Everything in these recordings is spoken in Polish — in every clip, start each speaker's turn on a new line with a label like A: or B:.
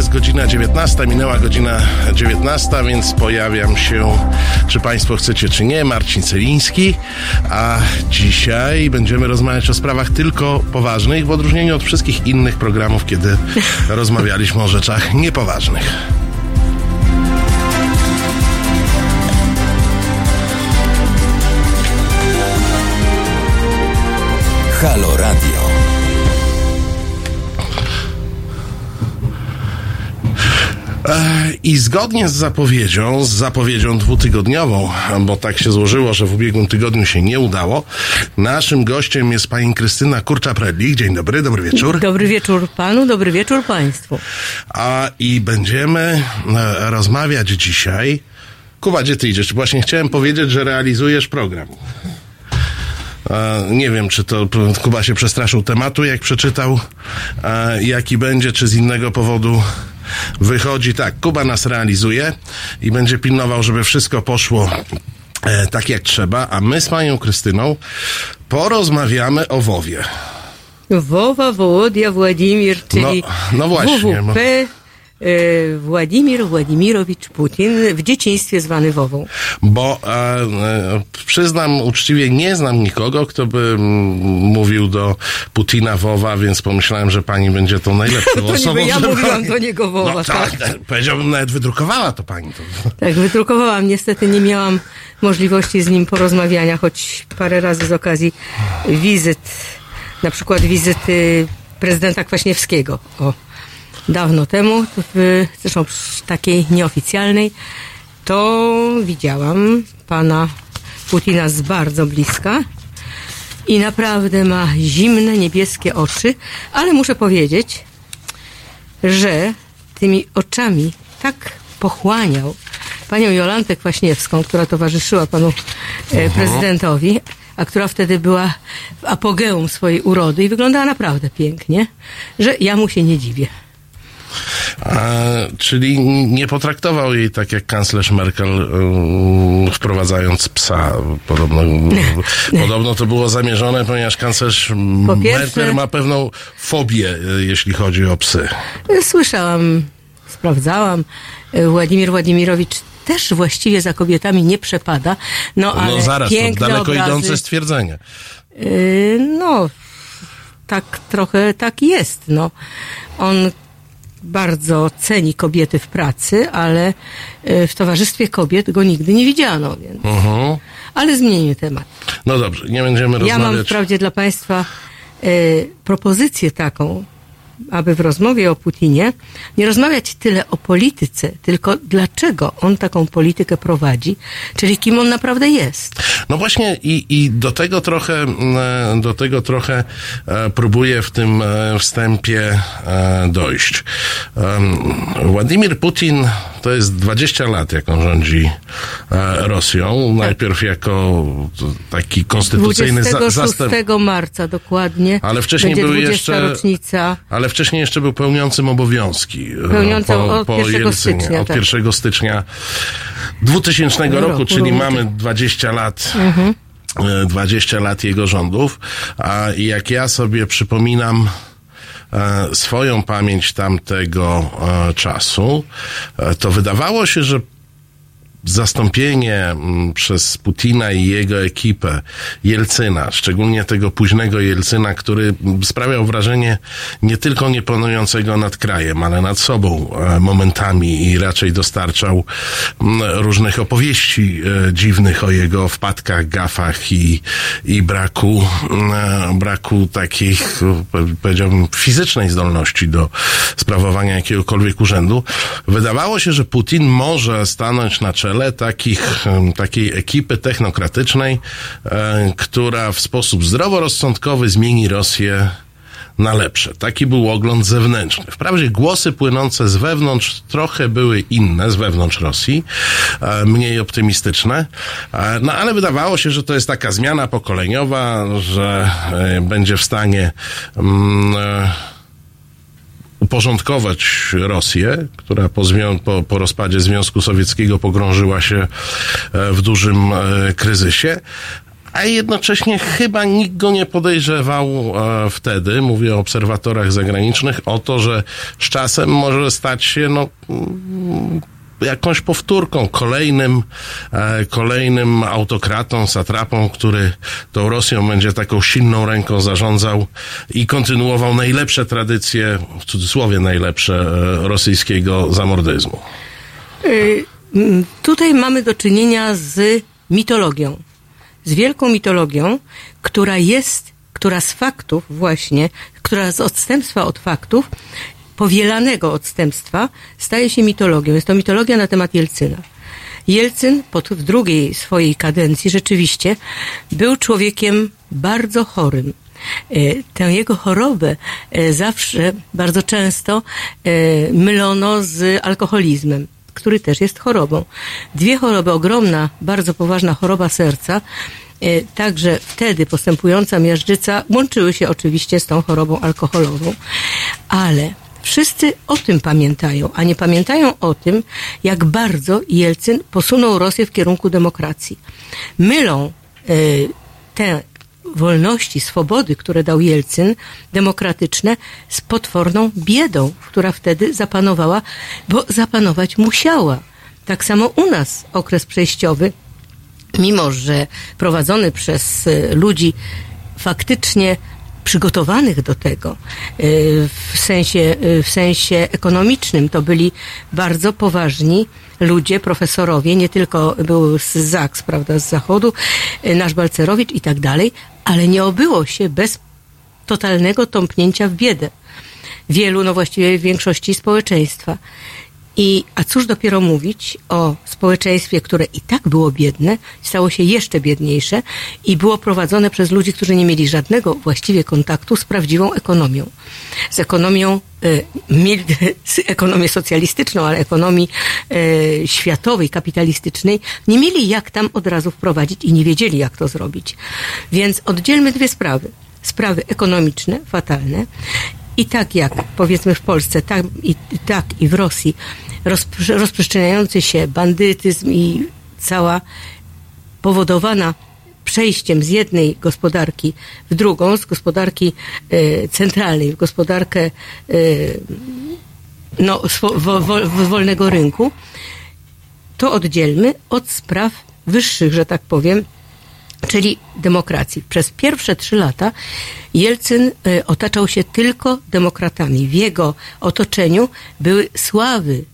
A: jest godzina 19, minęła godzina 19, więc pojawiam się, czy Państwo chcecie, czy nie, Marcin Celiński, a dzisiaj będziemy rozmawiać o sprawach tylko poważnych, w odróżnieniu od wszystkich innych programów, kiedy rozmawialiśmy o rzeczach niepoważnych.
B: Halo Radio.
A: I zgodnie z zapowiedzią, z zapowiedzią dwutygodniową, bo tak się złożyło, że w ubiegłym tygodniu się nie udało, naszym gościem jest pani Krystyna Kurcza-Predlik. Dzień dobry, dobry wieczór.
C: Dobry wieczór panu, dobry wieczór państwu.
A: A i będziemy e, rozmawiać dzisiaj. Kuba, gdzie ty idziesz? Właśnie chciałem powiedzieć, że realizujesz program. E, nie wiem, czy to Kuba się przestraszył tematu, jak przeczytał, e, jaki będzie, czy z innego powodu wychodzi. Tak, Kuba nas realizuje i będzie pilnował, żeby wszystko poszło e, tak jak trzeba, a my z panią Krystyną porozmawiamy o WoWie.
C: Wowa, Wołodia, Władimir, czyli
A: No, no właśnie,
C: WWP, Władimir Władimirowicz Putin, w dzieciństwie zwany Wową.
A: Bo e, e, przyznam uczciwie, nie znam nikogo, kto by mm, mówił do Putina Wowa, więc pomyślałem, że pani będzie tą najlepszą
C: To
A: osobą.
C: niby ja mówiłam do niego Wowa,
A: No tak,
C: tak.
A: powiedziałbym, nawet wydrukowała to pani. To.
C: Tak, wydrukowałam. Niestety nie miałam możliwości z nim porozmawiania, choć parę razy z okazji wizyt, na przykład wizyty prezydenta Kwaśniewskiego. O, dawno temu, w, zresztą takiej nieoficjalnej, to widziałam pana Putina z bardzo bliska i naprawdę ma zimne, niebieskie oczy, ale muszę powiedzieć, że tymi oczami tak pochłaniał panią Jolantę Kwaśniewską, która towarzyszyła panu e, prezydentowi, a która wtedy była w apogeum swojej urody i wyglądała naprawdę pięknie, że ja mu się nie dziwię.
A: A, czyli nie potraktował jej tak jak kanclerz Merkel, um, wprowadzając psa. Podobno, podobno to było zamierzone, ponieważ kanclerz
C: Po pierwsze-
A: Merkel ma pewną fobię, e, jeśli chodzi o psy.
C: Słyszałam, sprawdzałam, e, Władimir Władimirowicz też właściwie za kobietami nie przepada, no ale
A: No zaraz, to daleko
C: obrazy,
A: idące stwierdzenie.
C: Yy, no, tak trochę tak jest. No. On bardzo ceni kobiety w pracy, ale yy, w towarzystwie kobiet go nigdy nie widziano. Więc.
A: Mhm.
C: Ale zmienimy temat.
A: No dobrze, nie będziemy
C: Ja mam
A: rozmawiać.
C: wprawdzie dla Państwa yy, propozycję taką, aby w rozmowie o Putinie nie rozmawiać tyle o polityce, tylko dlaczego on taką politykę prowadzi, czyli kim on naprawdę jest.
A: No właśnie i, i do tego trochę, mm, do tego trochę e, próbuję w tym e, wstępie e, dojść. Władimir Putin to jest 20 lat, jak on rządzi e, Rosją. Najpierw jako taki konstytucyjny za,
C: 26
A: zastęp.
C: marca dokładnie.
A: Ale wcześniej były
C: 20
A: jeszcze-
C: rocznica.
A: Ale wcześniej jeszcze był pełniącym obowiązki. e,
C: Pełniącym
A: po,
C: od
A: po
C: 1
A: Jelcynie,
C: stycznia,
A: od
C: tak.
A: 1 stycznia 2000 roku,
C: roku,
A: czyli
C: roku.
A: mamy 20 lat.
C: Mhm.
A: e, 20 lat jego rządów, a jak ja sobie przypominam e, swoją pamięć tamtego e, czasu, e, to wydawało się, że zastąpienie mm, przez Putina i jego ekipę Jelcyna, szczególnie tego późnego Jelcyna, który sprawiał wrażenie nie tylko niepanującego nad krajem, ale nad sobą e, momentami i raczej dostarczał mm, różnych opowieści e, dziwnych o jego wpadkach, gafach i, i braku, mm, braku takich, e, powiedziałbym, fizycznej zdolności do sprawowania jakiegokolwiek urzędu. Wydawało się, że Putin może stanąć na czele takich, em, takiej ekipy technokratycznej, e, która w sposób zdroworozsądkowy zmieni Rosję na lepsze. Taki był ogląd zewnętrzny. Wprawdzie głosy płynące z wewnątrz trochę były inne, z wewnątrz Rosji, e, mniej optymistyczne, e, no ale wydawało się, że to jest taka zmiana pokoleniowa, że będzie w stanie mm, uporządkować Rosję, która po, po, po rozpadzie Związku Sowieckiego pogrążyła się e, w dużym e, kryzysie. A jednocześnie chyba nikt go nie podejrzewał e, wtedy, mówię o obserwatorach zagranicznych, o to, że z czasem może stać się no, mm, jakąś powtórką, kolejnym, e, kolejnym autokratą, satrapą, który tą Rosją będzie taką silną ręką zarządzał i kontynuował najlepsze tradycje, w cudzysłowie najlepsze, e, rosyjskiego zamordyzmu.
C: Y, Tutaj mamy do czynienia z mitologią. Z wielką mitologią, która jest, która z faktów właśnie, która z odstępstwa od faktów, powielanego odstępstwa, staje się mitologią. Jest to mitologia na temat Jelcyna. Jelcyn pod, w drugiej swojej kadencji rzeczywiście był człowiekiem bardzo chorym. E, Tę jego chorobę e, zawsze, bardzo często e, mylono z alkoholizmem, który też jest chorobą. Dwie choroby, ogromna, bardzo poważna choroba serca, także wtedy postępująca miażdżyca, łączyły się oczywiście z tą chorobą alkoholową. Ale wszyscy o tym pamiętają, a nie pamiętają o tym, jak bardzo Jelcyn posunął Rosję w kierunku demokracji. Mylą e, te wolności, swobody, które dał Jelcyn, demokratyczne, z potworną biedą, która wtedy zapanowała, bo zapanować musiała. Tak samo u nas okres przejściowy, mimo że prowadzony przez e, ludzi faktycznie przygotowanych do tego e, w sensie, e, w sensie ekonomicznym. To byli bardzo poważni ludzie, profesorowie, nie tylko był z ZAKS, prawda, z zachodu, e, nasz Balcerowicz i tak dalej, ale nie obyło się bez totalnego tąpnięcia w biedę. Wielu, no właściwie większości społeczeństwa. I, a cóż dopiero mówić o społeczeństwie, które i tak było biedne, stało się jeszcze biedniejsze i było prowadzone przez ludzi, którzy nie mieli żadnego właściwie kontaktu z prawdziwą ekonomią. Z ekonomią, mil- z ekonomią socjalistyczną, ale ekonomii y, światowej, kapitalistycznej, nie mieli jak tam od razu wprowadzić i nie wiedzieli, jak to zrobić. Więc oddzielmy dwie sprawy. Sprawy ekonomiczne, fatalne i tak jak powiedzmy w Polsce, tak i, tak i w Rosji rozpr- rozprzestrzeniający się bandytyzm i cała powodowana przejściem z jednej gospodarki w drugą, z gospodarki e, centralnej w gospodarkę e, no, wo, wolnego rynku, to oddzielmy od spraw wyższych, że tak powiem, czyli demokracji. Przez pierwsze trzy lata Jelcyn e, otaczał się tylko demokratami. W jego otoczeniu były sławy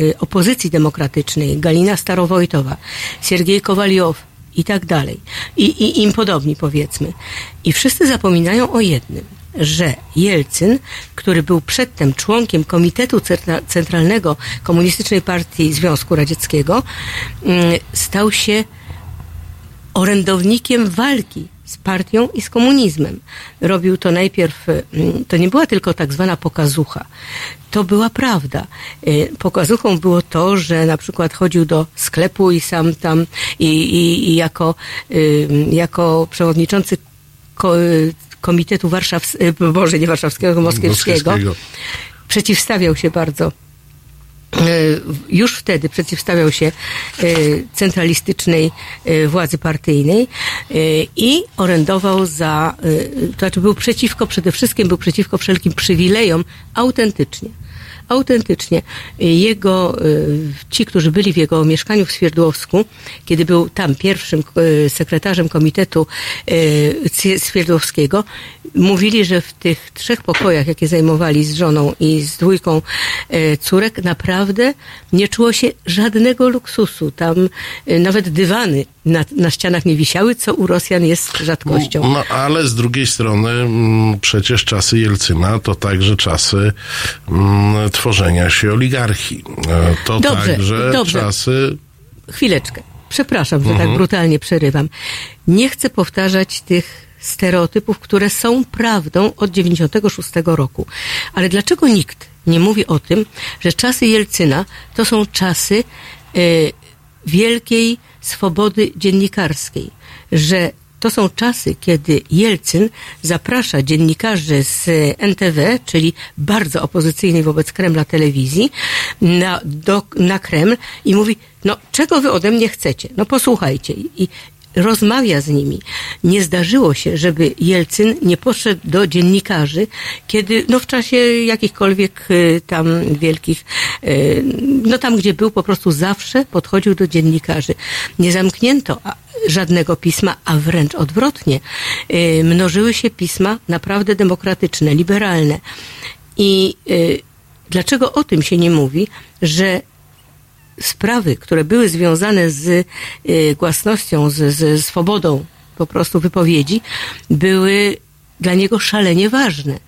C: e, opozycji demokratycznej, Galina Starowojtowa, Siergiej Kowaliow i tak dalej. I, I im podobni powiedzmy. I wszyscy zapominają o jednym, że Jelcyn, który był przedtem członkiem Komitetu Centra- Centralnego Komunistycznej Partii Związku Radzieckiego, mm, stał się orędownikiem walki z partią i z komunizmem. Robił to najpierw, mm, to nie była tylko tak zwana pokazucha, to była prawda. Y, Pokazuchą było to, że na przykład chodził do sklepu i sam tam i, i, i jako, y, jako przewodniczący ko, y, Komitetu Warszawskiego, Boże, nie Warszawskiego, Moskiewskiego,
A: Moskiewskiego.
C: przeciwstawiał się bardzo już wtedy przeciwstawiał się e, centralistycznej e, władzy partyjnej e, i orędował za, e, to znaczy był przeciwko, przede wszystkim był przeciwko wszelkim przywilejom autentycznie. Autentycznie jego, y, ci, którzy byli w jego mieszkaniu w Swierdłowsku, kiedy był tam pierwszym y, sekretarzem komitetu y, Swierdłowskiego, mówili, że w tych trzech pokojach, jakie zajmowali z żoną i z dwójką córek, naprawdę nie czuło się żadnego luksusu. Tam nawet dywany na, na ścianach nie wisiały, co u Rosjan jest rzadkością.
A: No, ale z drugiej strony mm, przecież czasy Jelcyna to także czasy mm, tworzenia się oligarchii. E, To
C: Dobrze,
A: także
C: dobrze.
A: czasy...
C: Chwileczkę. Przepraszam, że tak brutalnie przerywam. Nie chcę powtarzać tych stereotypów, które są prawdą od 96 roku. Ale dlaczego nikt nie mówi o tym, że czasy Jelcyna to są czasy e, wielkiej swobody dziennikarskiej, że to są czasy, kiedy Jelcyn zaprasza dziennikarzy z NTW, czyli bardzo opozycyjnej wobec Kremla telewizji, na, do, na Kreml i mówi, no czego wy ode mnie chcecie? No posłuchajcie. I rozmawia z nimi. Nie zdarzyło się, żeby Jelcyn nie poszedł do dziennikarzy, kiedy, no w czasie jakichkolwiek y, tam wielkich, y, no tam gdzie był, po prostu zawsze podchodził do dziennikarzy. Nie zamknięto żadnego pisma, a wręcz odwrotnie. Y, Mnożyły się pisma naprawdę demokratyczne, liberalne. I dlaczego o tym się nie mówi, że sprawy, które były związane z y, głasnością, z, z swobodą po prostu wypowiedzi, były dla niego szalenie ważne.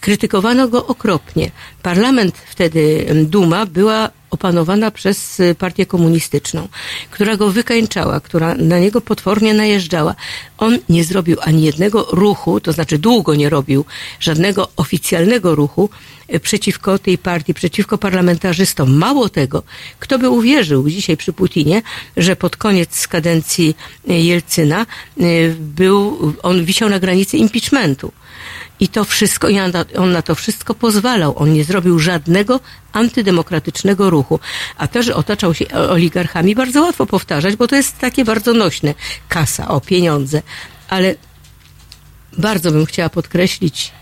C: Krytykowano go okropnie. Parlament wtedy, Duma, była opanowana przez y, partię komunistyczną, która go wykańczała, która na niego potwornie najeżdżała. On nie zrobił ani jednego ruchu, to znaczy długo nie robił żadnego oficjalnego ruchu y, przeciwko tej partii, przeciwko parlamentarzystom. Mało tego, kto by uwierzył dzisiaj przy Putinie, że pod koniec kadencji y, Jelcyna był, on wisiał na granicy impeachmentu. I to wszystko, i on na, to wszystko pozwalał. On nie zrobił żadnego antydemokratycznego ruchu. A to, że otaczał się oligarchami, bardzo łatwo powtarzać, bo to jest takie bardzo nośne. Kasa, o pieniądze. Ale bardzo bym chciała podkreślić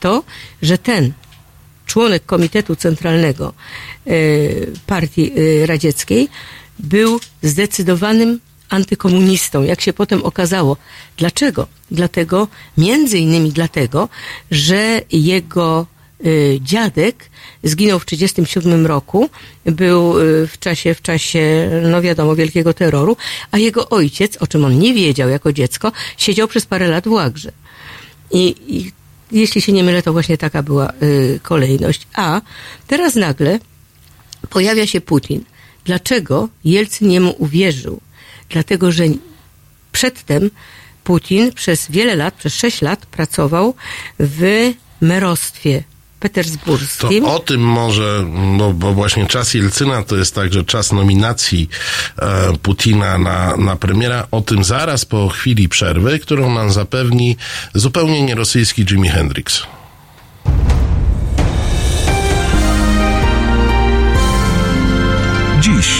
C: to, że ten członek Komitetu Centralnego e, Partii e, Radzieckiej był zdecydowanym antykomunistą, jak się potem okazało. Dlaczego? Dlatego, między innymi dlatego, że jego y, dziadek zginął w 1937 roku, był y, w czasie, w czasie, no wiadomo, wielkiego terroru, a jego ojciec, o czym on nie wiedział jako dziecko, siedział przez parę lat w łagrze. I, i jeśli się nie mylę, to właśnie taka była y, kolejność. A teraz nagle pojawia się Putin. Dlaczego Jelcyn jemu uwierzył? Dlatego, że przedtem Putin przez wiele lat, przez sześć lat pracował w merostwie
A: To
C: petersburskim.
A: o tym może, bo, bo właśnie czas Jelcyna to jest także czas nominacji e, Putina na, na premiera. O tym zaraz po chwili przerwy, którą nam zapewni zupełnie nierosyjski Jimi Hendrix.
B: Dziś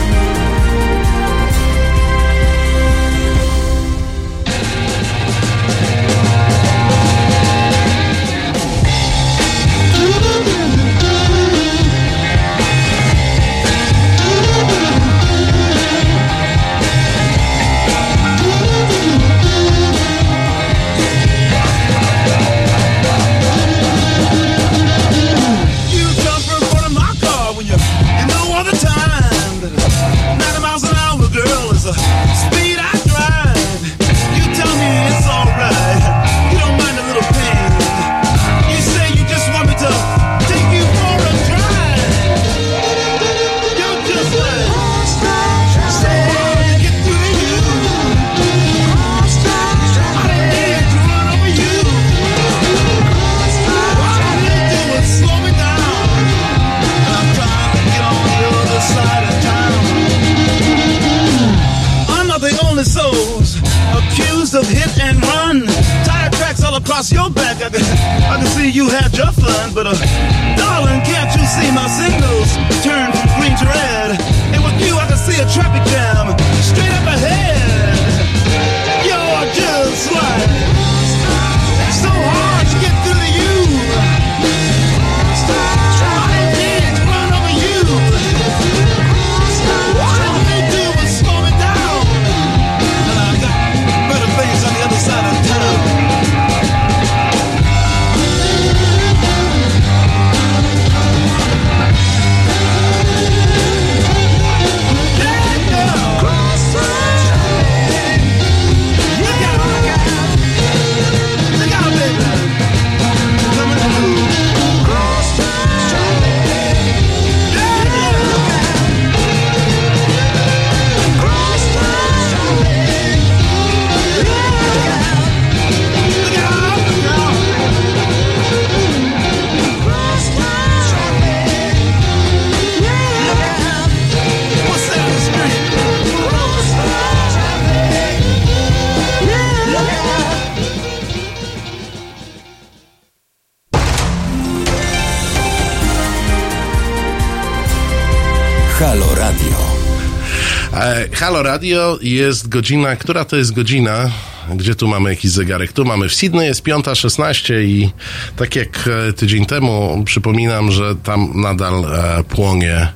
B: Radio
A: jest godzina, która to jest godzina? Gdzie tu mamy jakiś zegarek? Tu mamy w Sydney, jest 5.16 i tak jak e, tydzień temu przypominam, że tam nadal e, płonie,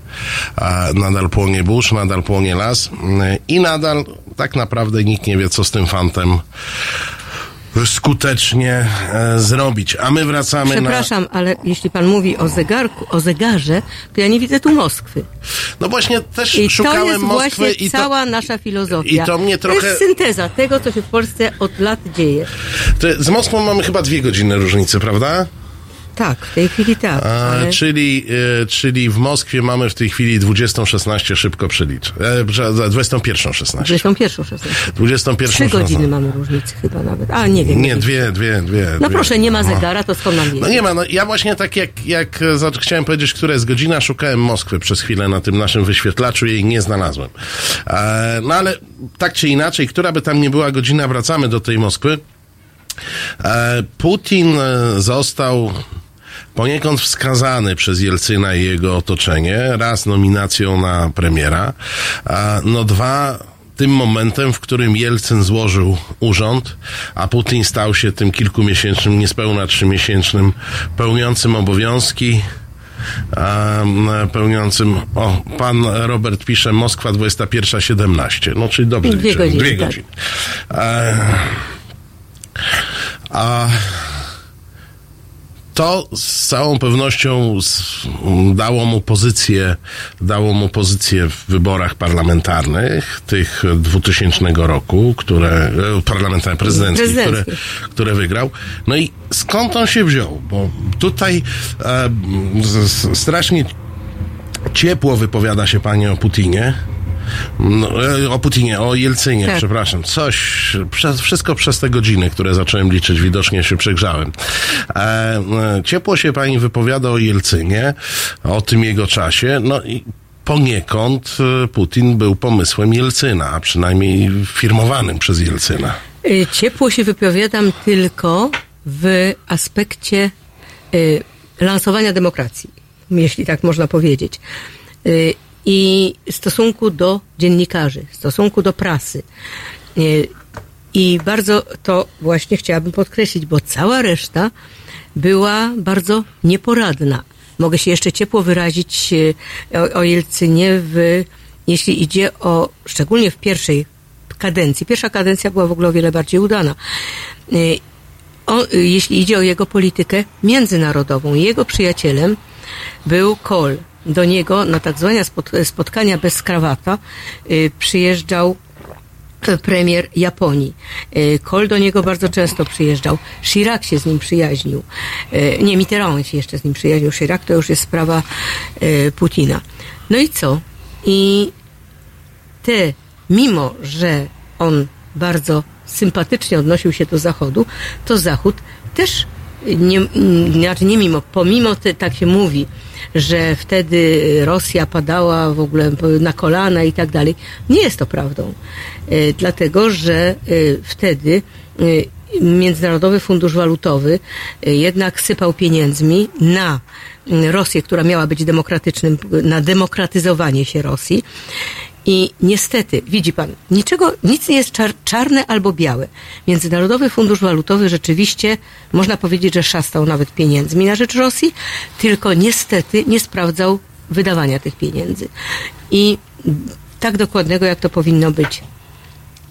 A: e, nadal płonie burz, nadal płonie las e, i nadal tak naprawdę nikt nie wie, co z tym fantem skutecznie e, zrobić. A my wracamy na...
C: Przepraszam, ale jeśli pan mówi o zegarku, o zegarze, to ja nie widzę tu Moskwy.
A: No właśnie też
C: I to
A: szukałem
C: jest
A: Moskwy
C: właśnie
A: i to...
C: cała nasza filozofia.
A: i to mnie
C: To
A: trochę-
C: jest synteza tego, co się w Polsce od lat dzieje.
A: To z Moskwą mamy chyba dwie godziny różnicy, prawda?
C: Tak, w tej chwili tak.
A: A,
C: ale...
A: czyli, e, czyli w Moskwie mamy w tej chwili 20.16, szybko przelicz. E, prze- 21.16.
C: 21, 16.
A: 21.16.
C: Trzy godziny mamy różnicy chyba nawet. A, nie wiem.
A: Nie, dwie, dwie, dwie.
C: No
A: dwie.
C: proszę, nie ma zegara, to skąd mam wiedzieć?
A: No nie ma, no ja właśnie tak jak, jak e, chciałem powiedzieć, która jest godzina, szukałem Moskwy przez chwilę na tym naszym wyświetlaczu i jej nie znalazłem. E, no ale tak czy inaczej, która by tam nie była godzina, wracamy do tej Moskwy. E, Putin e, został poniekąd wskazany przez Jelcyna i jego otoczenie. Raz nominacją na premiera, a no dwa tym momentem, w którym Jelcyn złożył urząd, a Putin stał się tym kilkumiesięcznym, niespełna trzymiesięcznym, pełniącym obowiązki, a, pełniącym, o, pan Robert pisze, Moskwa 21.17, no czyli dobrze
C: Dwie
A: liczyłem,
C: godziny,
A: Dwie
C: tak.
A: godziny. E, a to z całą pewnością z, dało mu pozycję, dało mu pozycję w wyborach parlamentarnych tych 2000 roku, które, e, parlamentarnych, prezydenckich, które,
C: Prezydenckich.
A: które wygrał. No i skąd on się wziął? Bo tutaj e, strasznie ciepło wypowiada się pani o Putinie. No, e, o Putinie, o Jelcynie,
C: Tak.
A: przepraszam. Coś, przez, wszystko przez te godziny, które zacząłem liczyć, widocznie się przegrzałem. E, e, ciepło się pani wypowiada o Jelcynie, o tym jego czasie, no i poniekąd e, Putin był pomysłem Jelcyna, a przynajmniej firmowanym przez Jelcyna.
C: Ciepło się wypowiadam tylko w aspekcie y, lansowania demokracji, jeśli tak można powiedzieć. Y, I stosunku do dziennikarzy, stosunku do prasy. Y, I bardzo to właśnie chciałabym podkreślić, bo cała reszta była bardzo nieporadna. Mogę się jeszcze ciepło wyrazić y, o, o Jelcynie, w, jeśli idzie o, szczególnie w pierwszej kadencji. Pierwsza kadencja była w ogóle o wiele bardziej udana. Y, O, jeśli idzie o jego politykę międzynarodową, jego przyjacielem był Kohl. Do niego na tak zwane spot, spotkania bez krawata y, przyjeżdżał e, premier Japonii. E, Kohl do niego bardzo często przyjeżdżał. Chirac się z nim przyjaźnił. E, Nie, Mitterrand się jeszcze z nim przyjaźnił. Chirac to już jest sprawa Putina. No i co? I te, mimo że on bardzo sympatycznie odnosił się do Zachodu, to Zachód też nie, znaczy nie mimo, pomimo te, tak się mówi, że wtedy Rosja padała w ogóle na kolana i tak dalej. Nie jest to prawdą. E, Dlatego, że e, wtedy e, Międzynarodowy Fundusz Walutowy jednak sypał pieniędzmi na Rosję, która miała być demokratycznym, na demokratyzowanie się Rosji. I niestety, widzi pan, niczego, nic nie jest czar, czarne albo białe. Międzynarodowy Fundusz Walutowy rzeczywiście, można powiedzieć, że szastał nawet pieniędzmi na rzecz Rosji, tylko niestety nie sprawdzał wydawania tych pieniędzy. I tak dokładnego, jak to powinno być.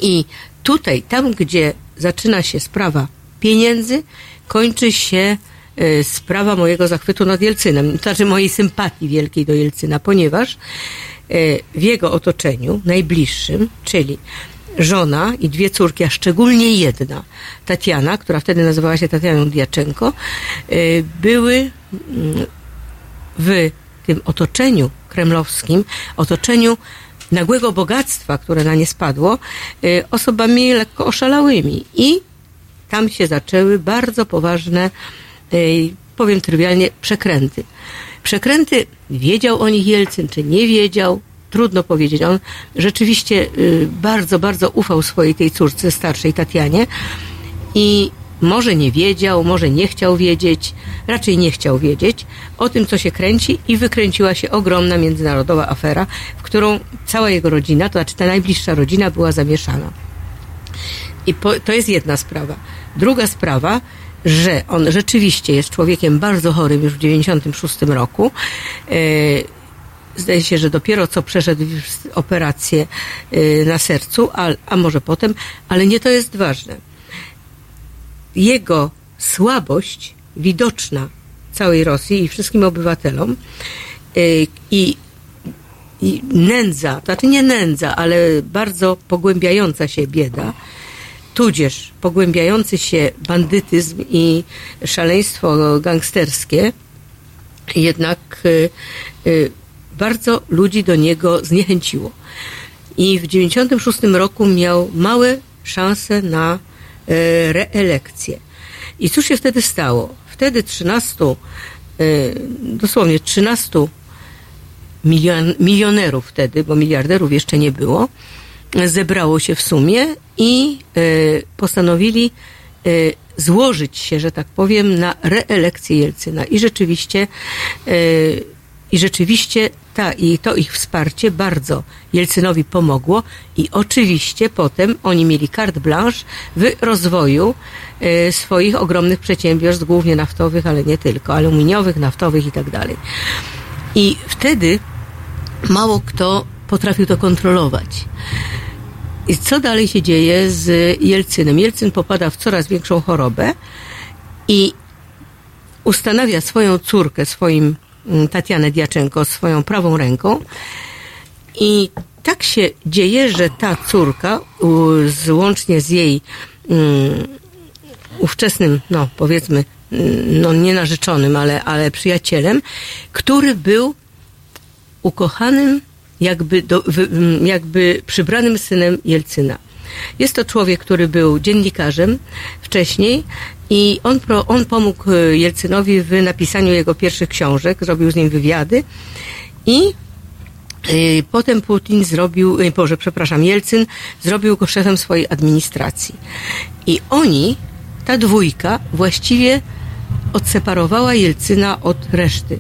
C: I tutaj, tam gdzie zaczyna się sprawa pieniędzy, kończy się e, sprawa mojego zachwytu nad Jelcynem, to znaczy mojej sympatii wielkiej do Jelcyna, ponieważ w jego otoczeniu, najbliższym, czyli żona i dwie córki, a szczególnie jedna, Tatiana, która wtedy nazywała się Tatianą Diaczenko, e, były mm, w tym otoczeniu kremlowskim, otoczeniu nagłego bogactwa, które na nie spadło, y, osobami lekko oszalałymi. I tam się zaczęły bardzo poważne, powiem trywialnie, przekręty. Przekręty, wiedział o nich Jelcyn, czy nie wiedział, trudno powiedzieć. On rzeczywiście y, bardzo, bardzo ufał swojej tej córce starszej, Tatianie. I może nie wiedział, może nie chciał wiedzieć, raczej nie chciał wiedzieć o tym, co się kręci i wykręciła się ogromna międzynarodowa afera, w którą cała jego rodzina, to znaczy ta najbliższa rodzina była zamieszana. I po, to jest jedna sprawa. Druga sprawa, że on rzeczywiście jest człowiekiem bardzo chorym już w 96 roku. E, zdaje się, że dopiero co przeszedł operację e, na sercu, a, a może potem, ale nie to jest ważne. Jego słabość widoczna całej Rosji i wszystkim obywatelom e, i i nędza, to znaczy nie nędza, ale bardzo pogłębiająca się bieda, tudzież pogłębiający się bandytyzm i szaleństwo gangsterskie, jednak y, y, bardzo ludzi do niego zniechęciło. I w 96 roku miał małe szanse na y, reelekcję. I cóż się wtedy stało? Wtedy 13, y, dosłownie 13 milion, milionerów wtedy, bo miliarderów jeszcze nie było, zebrało się w sumie i e, postanowili e, złożyć się, że tak powiem, na reelekcję Jelcyna. I rzeczywiście, e, i rzeczywiście ta, i to ich wsparcie bardzo Jelcynowi pomogło i oczywiście potem oni mieli carte blanche w rozwoju swoich ogromnych przedsiębiorstw, głównie naftowych, ale nie tylko, aluminiowych, naftowych i tak dalej. I wtedy mało kto potrafił to kontrolować. I co dalej się dzieje z Jelcynem? Jelcyn popada w coraz większą chorobę i ustanawia swoją córkę, swoim mm, Tatianę Diaczenko, swoją prawą ręką i tak się dzieje, że ta córka, łącznie z jej um, ówczesnym, no powiedzmy, mm, no nie narzeczonym, ale, ale przyjacielem, który był ukochanym, jakby, do, jakby przybranym synem Jelcyna. Jest to człowiek, który był dziennikarzem wcześniej i on, pro, on pomógł e, Jelcynowi w napisaniu jego pierwszych książek, zrobił z nim wywiady i e, Potem Putin zrobił, e, Boże, przepraszam, Jelcyn zrobił go szefem swojej administracji. I oni, ta dwójka, właściwie odseparowała Jelcyna od reszty.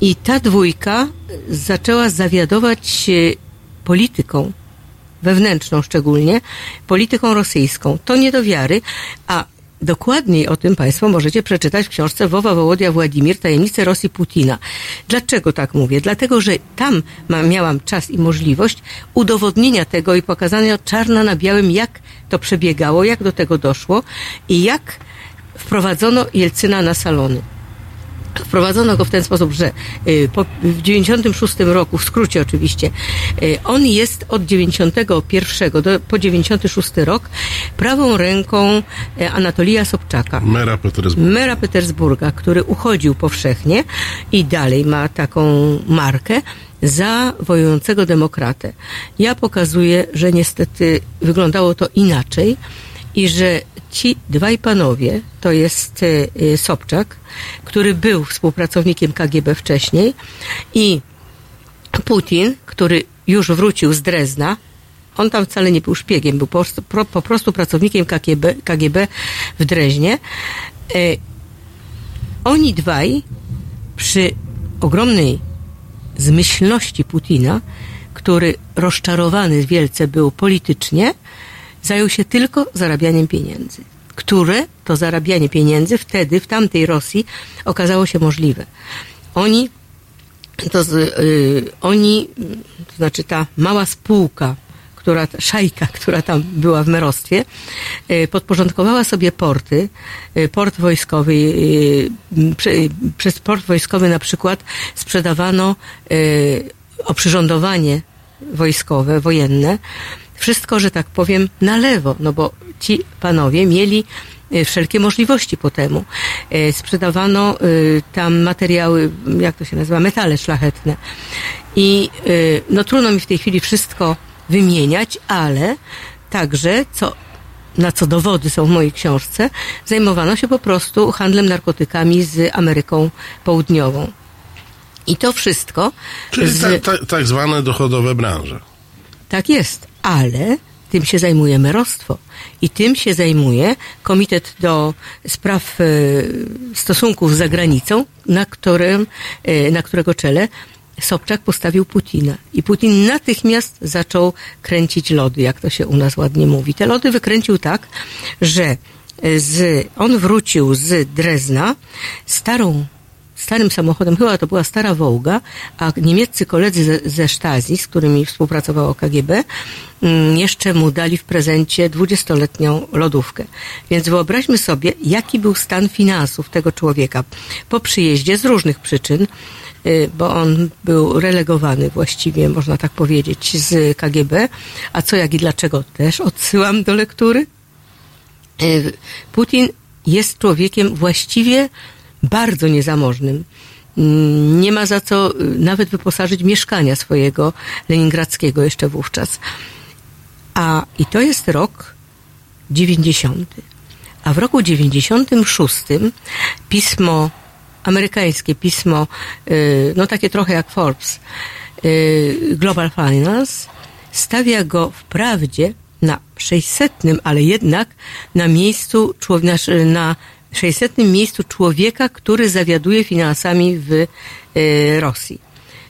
C: I ta dwójka zaczęła zawiadować polityką wewnętrzną szczególnie, polityką rosyjską. To nie do wiary, a Dokładniej o tym Państwo możecie przeczytać w książce Wowa Wołodia Władimir, Tajemnice Rosji Putina. Dlaczego tak mówię? Dlatego, że tam miałam czas i możliwość udowodnienia tego i pokazania czarno na białym, jak to przebiegało, jak do tego doszło i jak wprowadzono Jelcyna na salony. Wprowadzono go w ten sposób, że y, po, w 96 roku, w skrócie oczywiście, y, on jest od 91 do, po 96 rok prawą ręką y, Anatolija Sobczaka.
A: Mera Petersburga.
C: Mera Petersburga, który uchodził powszechnie i dalej ma taką markę za wojującego demokratę. Ja pokazuję, że niestety wyglądało to inaczej i że ci dwaj panowie, to jest e, Sobczak, który był współpracownikiem KGB wcześniej i Putin, który już wrócił z Drezna, on tam wcale nie był szpiegiem, był po, po prostu pracownikiem KGB, KGB w Dreźnie. E, oni dwaj przy ogromnej zmyślności Putina, który rozczarowany wielce był politycznie, zajął się tylko zarabianiem pieniędzy, które to zarabianie pieniędzy wtedy w tamtej Rosji okazało się możliwe. Oni, to, yy, oni, to znaczy ta mała spółka, która, szajka, która tam była w merostwie, yy, podporządkowała sobie porty, yy, port wojskowy, przez port wojskowy na przykład sprzedawano oprzyrządowanie wojskowe, wojenne, wszystko, że tak powiem, na lewo, no bo ci panowie mieli e, wszelkie możliwości po temu. E, sprzedawano e, tam materiały, jak to się nazywa, metale szlachetne. I no trudno mi w tej chwili wszystko wymieniać, ale także, co na co dowody są w mojej książce, zajmowano się po prostu handlem narkotykami z Ameryką Południową. I to wszystko.
A: Czyli
C: z...
A: tak, tak, tak zwane dochodowe branże.
C: Tak jest, ale tym się zajmuje merostwo i tym się zajmuje Komitet do Spraw e, Stosunków z Zagranicą, na, którym, e, na którego czele Sobczak postawił Putina. I Putin natychmiast zaczął kręcić lody, jak to się u nas ładnie mówi. Te lody wykręcił tak, że z, on wrócił z Drezna starą starym samochodem, chyba to była stara Wołga, a niemieccy koledzy ze, ze Stasi, z którymi współpracowało KGB, mm, jeszcze mu dali w prezencie 20-letnią lodówkę. Więc wyobraźmy sobie, jaki był stan finansów tego człowieka po przyjeździe z różnych przyczyn, y, bo on był relegowany właściwie, można tak powiedzieć, z KGB. A co, jak i dlaczego też odsyłam do lektury. Y, Putin jest człowiekiem właściwie bardzo niezamożnym. Mm, Nie ma za co y, nawet wyposażyć mieszkania swojego leningradzkiego jeszcze wówczas. A i to jest rok 90. A w roku 96 pismo, amerykańskie pismo, y, no takie trochę jak Forbes, y, Global Finance, stawia go wprawdzie na 600, ale jednak na miejscu, na 600 miejscu człowieka, który zawiaduje finansami w y, Rosji.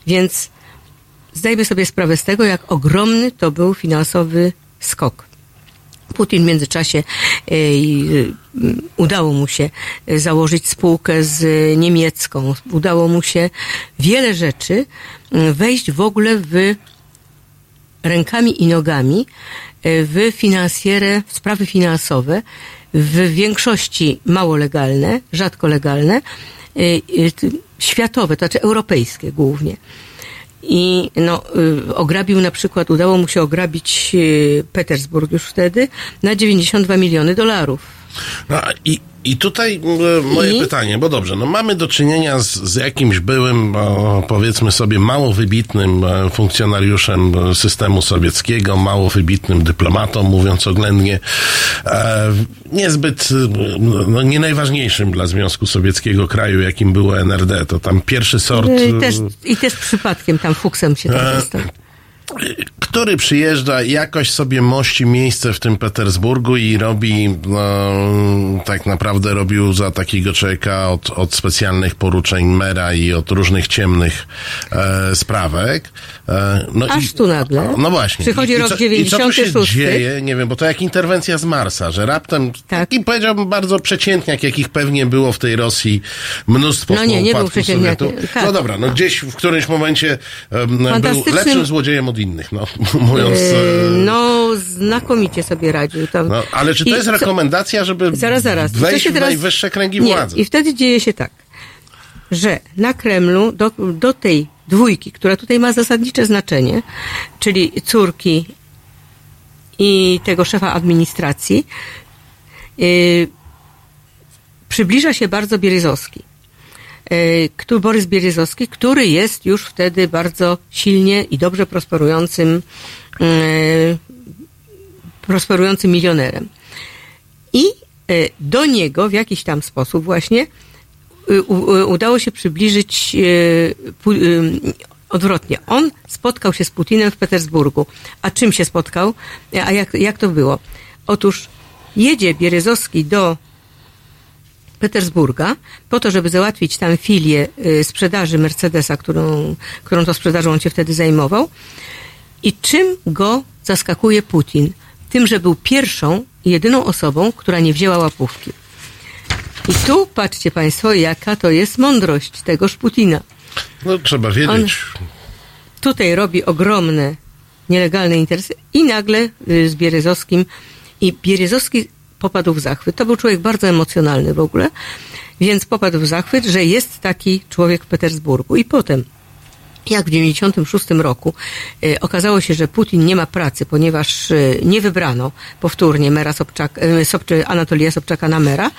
C: Więc zdajmy sobie sprawę z tego, jak ogromny to był finansowy skok. Putin w międzyczasie y, y, udało mu się założyć spółkę z niemiecką, udało mu się wiele rzeczy wejść w ogóle w rękami i nogami w finansjerę, w sprawy finansowe, w większości mało legalne, rzadko legalne, y, y, światowe, to znaczy europejskie głównie. I no, y, ograbił na przykład, udało mu się ograbić Petersburg już wtedy na 92 miliony dolarów.
A: No, i, I tutaj e, moje
C: I?
A: pytanie, bo dobrze, no mamy do czynienia z, z jakimś byłym, o, powiedzmy sobie, mało wybitnym e, funkcjonariuszem e, systemu sowieckiego, mało wybitnym dyplomatą, mówiąc oględnie, e, niezbyt, e, no, nie najważniejszym dla Związku Sowieckiego kraju, jakim było NRD. To tam pierwszy sort...
C: Y,
A: e,
C: Też, I też przypadkiem tam fuksem się tam dostał.
A: Który przyjeżdża, jakoś sobie mości miejsce w tym Petersburgu i robi, no, tak naprawdę robił za takiego człowieka od, od specjalnych poruczeń mera i od różnych ciemnych e, sprawek. E, no
C: Aż tu nagle
A: No właśnie.
C: przychodzi
A: I,
C: rok
A: co, I co tu się
C: 96.
A: dzieje? Nie wiem, bo to jak interwencja z Marsa, że raptem,
C: Tak.
A: taki powiedziałbym bardzo przeciętniak, jakich pewnie było w tej Rosji mnóstwo
C: No nie, nie był przeciętniakiem.
A: Sowietu.
C: Tak.
A: No dobra, no gdzieś w którymś momencie um, był lepszym złodziejem od innych, no mówiąc.
C: Y,
A: e,
C: No, znakomicie sobie radził tam.
A: No, ale czy to
C: I
A: jest
C: co-
A: rekomendacja, żeby
C: Zaraz, zaraz.
A: Wejść w
C: teraz-
A: najwyższe kręgi
C: Nie.
A: władzy?
C: I wtedy dzieje się tak, że na Kremlu do, do tej dwójki, która tutaj ma zasadnicze znaczenie, czyli córki i tego szefa administracji, yy, przybliża się bardzo Bieryzowski. Yy, który- Borys Bieryzowski, który jest już wtedy bardzo silnie i dobrze prosperującym, yy, prosperującym milionerem. I e, do niego w jakiś tam sposób właśnie udało się przybliżyć e, odwrotnie. On spotkał się z Putinem w Petersburgu. A czym się spotkał? A jak, jak to było? Otóż jedzie Bieryzowski do Petersburga po to, żeby załatwić tam filię y, sprzedaży Mercedesa, którą, którą to sprzedażą on się wtedy zajmował. I czym go zaskakuje Putin? Tym, że był pierwszą i jedyną osobą, która nie wzięła łapówki. I tu patrzcie Państwo, jaka to jest mądrość tegoż Putina.
A: No trzeba wiedzieć.
C: Tutaj robi ogromne nielegalne interesy i nagle y, z Bieryzowskim i Bieryzowski popadł w zachwyt. To był człowiek bardzo emocjonalny w ogóle, więc popadł w zachwyt, że jest taki człowiek w Petersburgu. I potem jak w 96 roku y, okazało się, że Putin nie ma pracy, ponieważ y, nie wybrano powtórnie mera Sobczak, y, Sobczy, Anatolija Sobczaka na mera,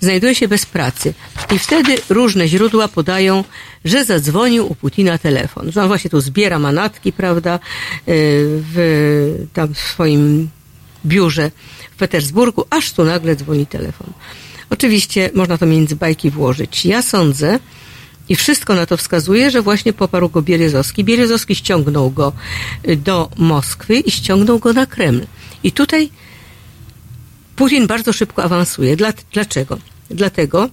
C: znajduje się bez pracy. I wtedy różne źródła podają, że zadzwonił u Putina telefon, że on właśnie tu zbiera manatki, prawda, w, tam w swoim biurze w Petersburgu, aż tu nagle dzwoni telefon. Oczywiście można to między bajki włożyć. Ja sądzę, i wszystko na to wskazuje, że właśnie poparł go Bieryzowski. Bieryzowski ściągnął go y, do Moskwy i ściągnął go na Kreml. I tutaj Putin bardzo szybko awansuje. Dla, dlaczego? Dlatego,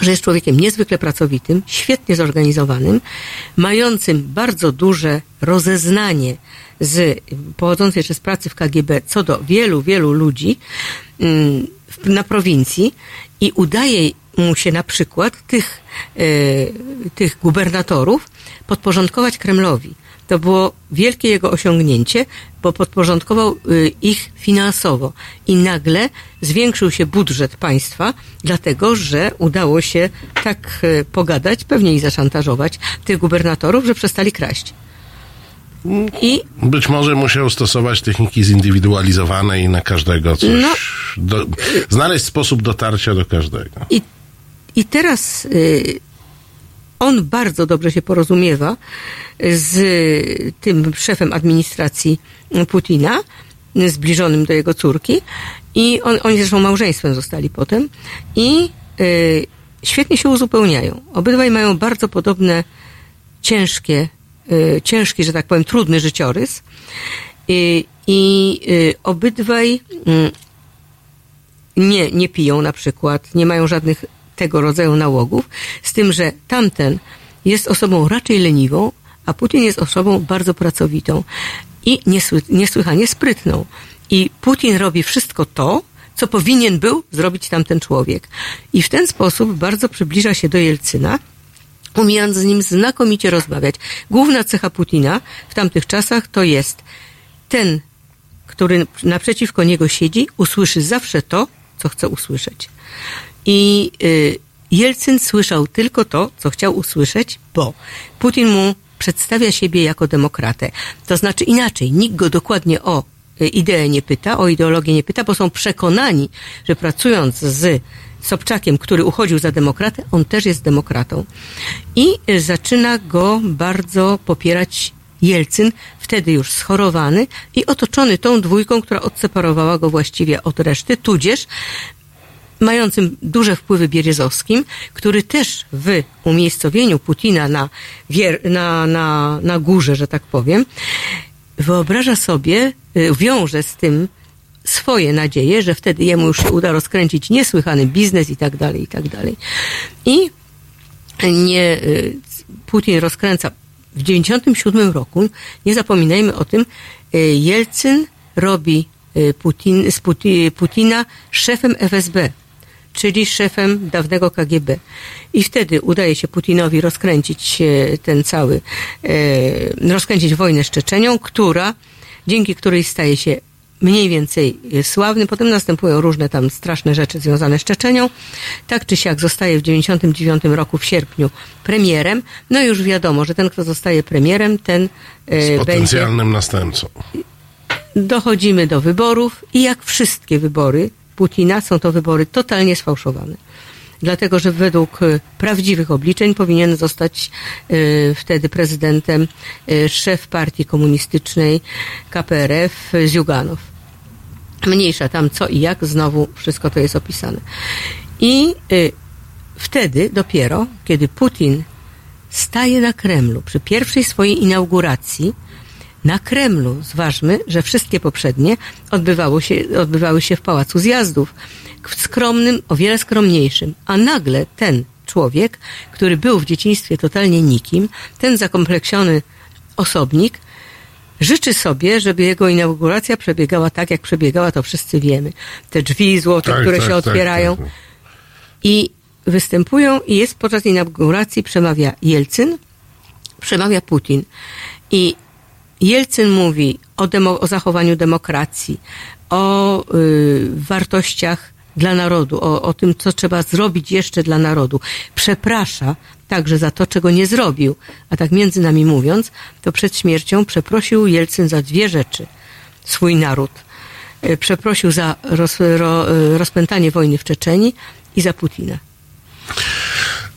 C: że jest człowiekiem niezwykle pracowitym, świetnie zorganizowanym, mającym bardzo duże rozeznanie z pochodzącej jeszcze z pracy w KGB co do wielu, wielu ludzi mm, na prowincji i udaje mu się na przykład tych, e, tych gubernatorów podporządkować Kremlowi. To było wielkie jego osiągnięcie, bo podporządkował y, ich finansowo i nagle zwiększył się budżet państwa, dlatego że udało się tak y, pogadać, pewnie i zaszantażować tych gubernatorów, że przestali kraść. I
A: Być może musiał stosować techniki zindywidualizowane i na każdego coś.
C: No.
A: Do, znaleźć sposób dotarcia do każdego.
C: I, i teraz y, on bardzo dobrze się porozumiewa z tym szefem administracji Putina, zbliżonym do jego córki. I on, oni zresztą małżeństwem zostali potem. I y, świetnie się uzupełniają. Obydwaj mają bardzo podobne, ciężkie, y, ciężki, że tak powiem, trudny życiorys. Y, I y, obydwaj mm, nie, nie piją na przykład, nie mają żadnych tego rodzaju nałogów, z tym, że tamten jest osobą raczej leniwą, a Putin jest osobą bardzo pracowitą i niesły, niesłychanie sprytną. I Putin robi wszystko to, co powinien był zrobić tamten człowiek. I w ten sposób bardzo przybliża się do Jelcyna, umiejąc z nim znakomicie rozmawiać. Główna cecha Putina w tamtych czasach to jest ten, który naprzeciwko niego siedzi, usłyszy zawsze to, co chce usłyszeć. I y, Jelcyn słyszał tylko to, co chciał usłyszeć, bo Putin mu przedstawia siebie jako demokratę. To znaczy inaczej, nikt go dokładnie o y, ideę nie pyta, o ideologię nie pyta, bo są przekonani, że pracując z Sobczakiem, który uchodził za demokratę, on też jest demokratą. I y, zaczyna go bardzo popierać Jelcyn, wtedy już schorowany i otoczony tą dwójką, która odseparowała go właściwie od reszty, tudzież mającym duże wpływy Bierzozowskim, który też w umiejscowieniu Putina na, na, na, na górze, że tak powiem, wyobraża sobie, y, wiąże z tym swoje nadzieje, że wtedy jemu już się uda rozkręcić niesłychany biznes i tak dalej, i tak dalej. I nie, y, Putin rozkręca w 97 roku, nie zapominajmy o tym, y, Jelcyn robi Putin, z Puti, Putina szefem FSB, czyli szefem dawnego KGB. I wtedy udaje się Putinowi rozkręcić e, ten cały, e, rozkręcić wojnę z Czeczenią, która, dzięki której staje się mniej więcej sławny. Potem następują różne tam straszne rzeczy związane z Czeczenią. Tak czy siak zostaje w 99 roku w sierpniu premierem. No już wiadomo, że ten, kto zostaje premierem, ten e,
A: Z
C: będzie
A: potencjalnym następcą.
C: dochodzimy do wyborów i jak wszystkie wybory Putina są to wybory totalnie sfałszowane. Dlatego, że według e, prawdziwych obliczeń powinien zostać e, wtedy prezydentem e, szef partii komunistycznej KPRF Ziuganow. Mniejsza tam co i jak, znowu wszystko to jest opisane. I y, wtedy dopiero, kiedy Putin staje na Kremlu przy pierwszej swojej inauguracji, na Kremlu, zważmy, że wszystkie poprzednie odbywało się, odbywały się w Pałacu Zjazdów, w skromnym, o wiele skromniejszym. A nagle ten człowiek, który był w dzieciństwie totalnie nikim, ten zakompleksiony osobnik, życzy sobie, żeby jego inauguracja przebiegała tak, jak przebiegała, to wszyscy wiemy. Te drzwi złote,
A: Tak,
C: które
A: tak,
C: się
A: tak,
C: otwierają.
A: tak, tak.
C: I występują i jest podczas inauguracji przemawia Jelcyn, przemawia Putin. I Jelcyn mówi o, demo, o zachowaniu demokracji, o y, wartościach dla narodu, o, o tym, co trzeba zrobić jeszcze dla narodu. Przeprasza także za to, czego nie zrobił. A tak między nami mówiąc, to przed śmiercią przeprosił Jelcyn za dwie rzeczy. Swój naród. Y, Przeprosił za roz, ro, y, rozpętanie wojny w Czeczeni i za Putina.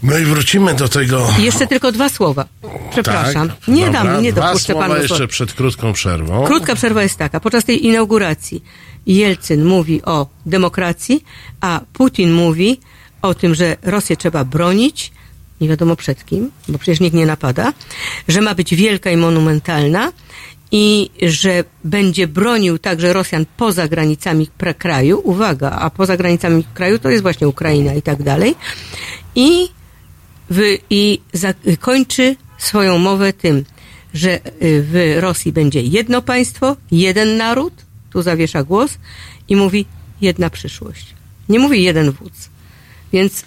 A: No i wrócimy do tego.
C: Jeszcze tylko dwa słowa. Przepraszam.
A: Tak,
C: nie
A: dobra.
C: dam, nie
A: Dwa
C: dopuszczę
A: słowa
C: panu
A: jeszcze
C: słowa.
A: przed krótką przerwą.
C: Krótka przerwa jest taka. Podczas tej inauguracji Jelcyn mówi o demokracji, a Putin mówi o tym, że Rosję trzeba bronić, nie wiadomo przed kim, bo przecież nikt nie napada, że ma być wielka i monumentalna i że będzie bronił także Rosjan poza granicami kraju, uwaga, a poza granicami kraju to jest właśnie Ukraina i tak dalej, i, wy, i zakończy swoją mowę tym, że y, w Rosji będzie jedno państwo, jeden naród, tu zawiesza głos i mówi jedna przyszłość. Nie mówi jeden wódz. Więc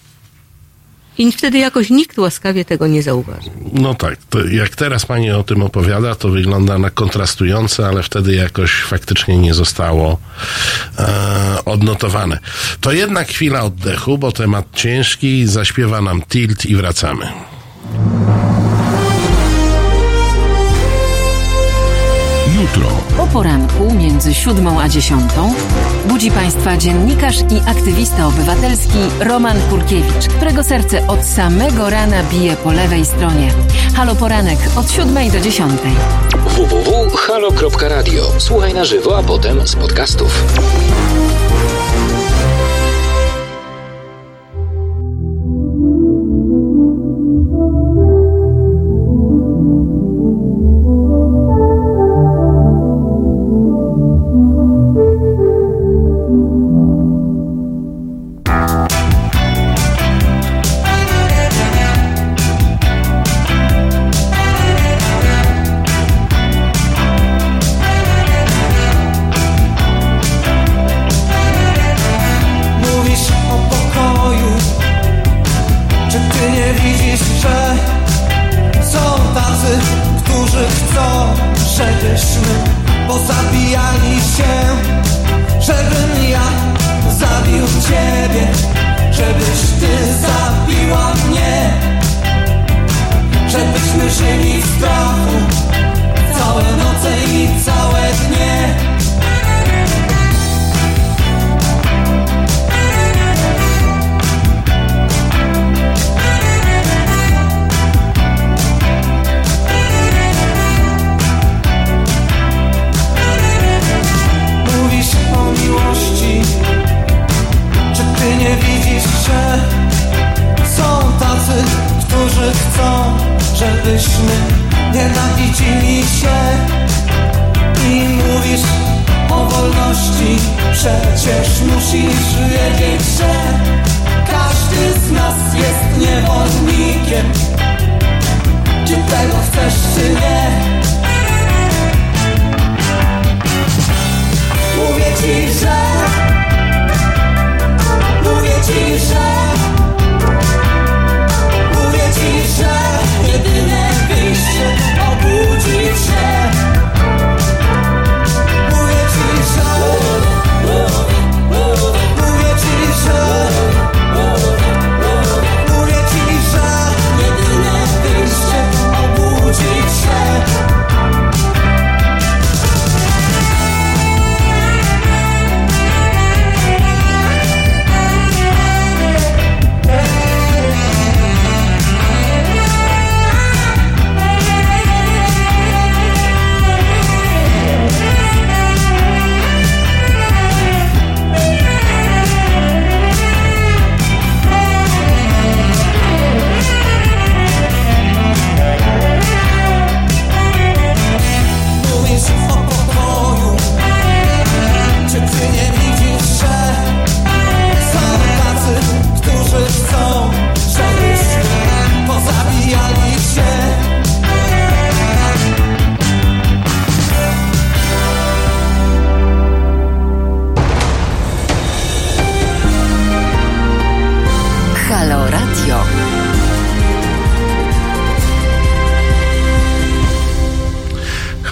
C: i wtedy jakoś nikt łaskawie tego nie zauważy.
A: No tak, jak teraz pani o tym opowiada, to wygląda na kontrastujące, ale wtedy jakoś faktycznie nie zostało e, odnotowane. To jednak chwila oddechu, bo temat ciężki, zaśpiewa nam Tilt i wracamy.
B: Jutro.
D: O poranku między siódmą a dziesiątą budzi Państwa dziennikarz i aktywista obywatelski Roman Kurkiewicz, którego serce od samego rana bije po lewej stronie. Halo Poranek od siódmej do dziesiątej.
E: www.halo.radio. Słuchaj na żywo, a potem z podcastów.
F: Żebyśmy pozabijali się Żebym ja zabił ciebie Żebyś ty zabiła mnie Żebyśmy żyli w strachu Całe noce i całe dnie Są tacy, którzy chcą Żebyśmy nienawidzili się. I mówisz o wolności Przecież musisz wiedzieć, że Każdy z nas jest niewolnikiem. Czy tego chcesz, czy nie? Mówię ci, że Mówię ci, że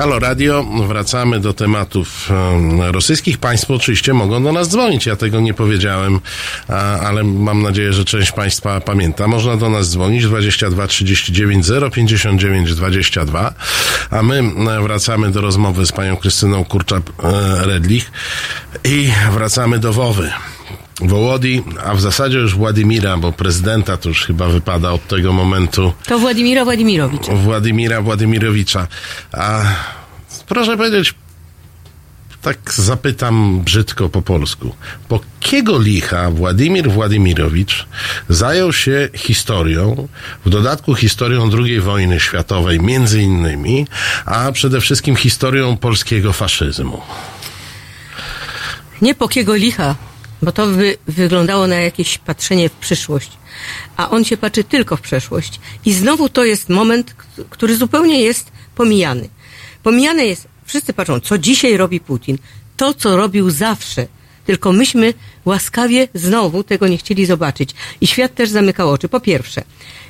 D: Halo Radio,
A: wracamy do tematów em, rosyjskich. Państwo oczywiście mogą do nas dzwonić, ja tego nie powiedziałem, ale mam nadzieję, że część Państwa pamięta. Można do nas dzwonić 22 39 059 22, a my e, wracamy do rozmowy z panią Krystyną Kurczak-Redlich i wracamy do Wowy. Wołodi, a w zasadzie już Władimira, bo prezydenta to już chyba wypada od tego momentu
C: To Władimira Władimirowicz.
A: Władimira Władimirowicza. A proszę powiedzieć, tak zapytam brzydko po polsku. Po kiego licha Władimir Władimirowicz zajął się historią, w dodatku historią II wojny światowej między innymi, a przede wszystkim historią polskiego faszyzmu?
C: Nie po kiego licha, bo to by wyglądało na jakieś patrzenie w przyszłość. A on się patrzy tylko w przeszłość. I znowu to jest moment, który zupełnie jest pomijany. Pomijane jest, wszyscy patrzą, co dzisiaj robi Putin. To, co robił zawsze. Tylko myśmy łaskawie znowu tego nie chcieli zobaczyć. I świat też zamykał oczy. Po pierwsze,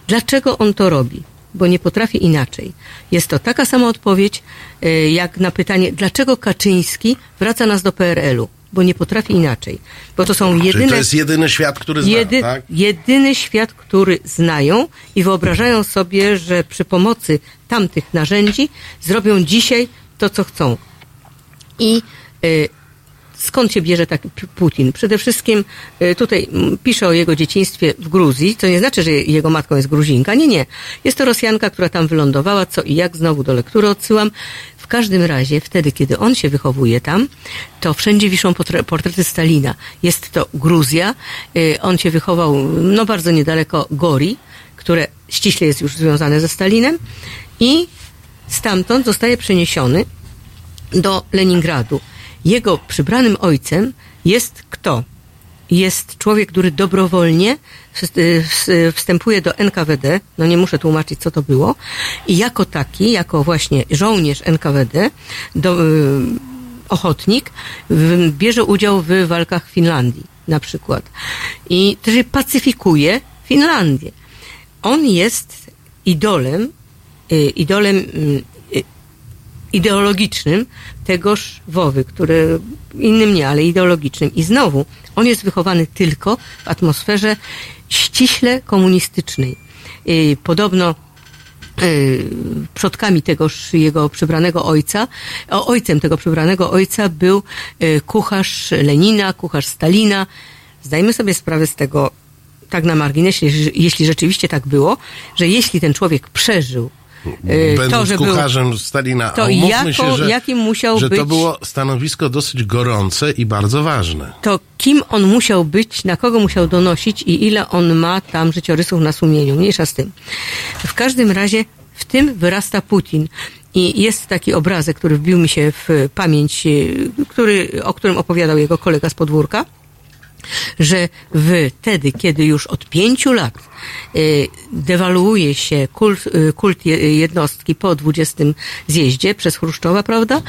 C: dlaczego on to robi? Bo nie potrafi inaczej. Jest to taka sama odpowiedź, y, jak na pytanie, dlaczego Kaczyński wraca nas do PRL-u? Bo nie potrafi inaczej. Bo to są
A: Czyli
C: jedyne...
A: to jest jedyny świat, który zna,
C: Jedy,
A: tak?
C: Jedyny świat, który znają i wyobrażają sobie, że przy pomocy tamtych narzędzi zrobią dzisiaj to, co chcą. I y, skąd się bierze taki Putin? Przede wszystkim y, tutaj pisze o jego dzieciństwie w Gruzji, co nie znaczy, że jego matką jest Gruzinka. Nie, nie. Jest to Rosjanka, która tam wylądowała, co i jak znowu do lektury odsyłam. Każdym razie, wtedy, kiedy on się wychowuje tam, to wszędzie wiszą portrety Stalina. Jest to Gruzja. Y, On się wychował, no bardzo niedaleko Gori, które ściśle jest już związane ze Stalinem i stamtąd zostaje przeniesiony do Leningradu. Jego przybranym ojcem jest kto? Jest człowiek, który dobrowolnie y, wst- wstępuje do NKWD, no nie muszę tłumaczyć, co to było, i jako taki, jako właśnie żołnierz NKWD, do, y, ochotnik, bierze udział w walkach w Finlandii na przykład. I też pacyfikuje Finlandię. On jest idolem, y, idolem y, y, ideologicznym tegoż Wowy, który innym nie, ale ideologicznym. I znowu, on jest wychowany tylko w atmosferze ściśle komunistycznej. Y, Podobno y, przodkami tegoż jego przybranego ojca, ojcem tego przybranego ojca był y, kucharz Lenina, kucharz Stalina. Zdajmy sobie sprawę z tego, tak na marginesie, jeśli rzeczywiście tak było, że jeśli ten człowiek przeżył
A: Będąc
C: to, że był
A: kucharzem Stalina,
C: to jako-
A: się, że,
C: jakim musiał
A: że to
C: być-
A: było stanowisko dosyć gorące i bardzo ważne.
C: to kim on musiał być, na kogo musiał donosić i ile on ma tam życiorysów na sumieniu. Mniejsza z tym. W każdym razie w tym wyrasta Putin. I jest taki obrazek, który wbił mi się w pamięć, y, który, o którym opowiadał jego kolega z podwórka że wtedy, kiedy już od pięciu lat y, dewaluuje się kult, y, kult je- jednostki po 20 zjeździe przez Chruszczowa, prawda?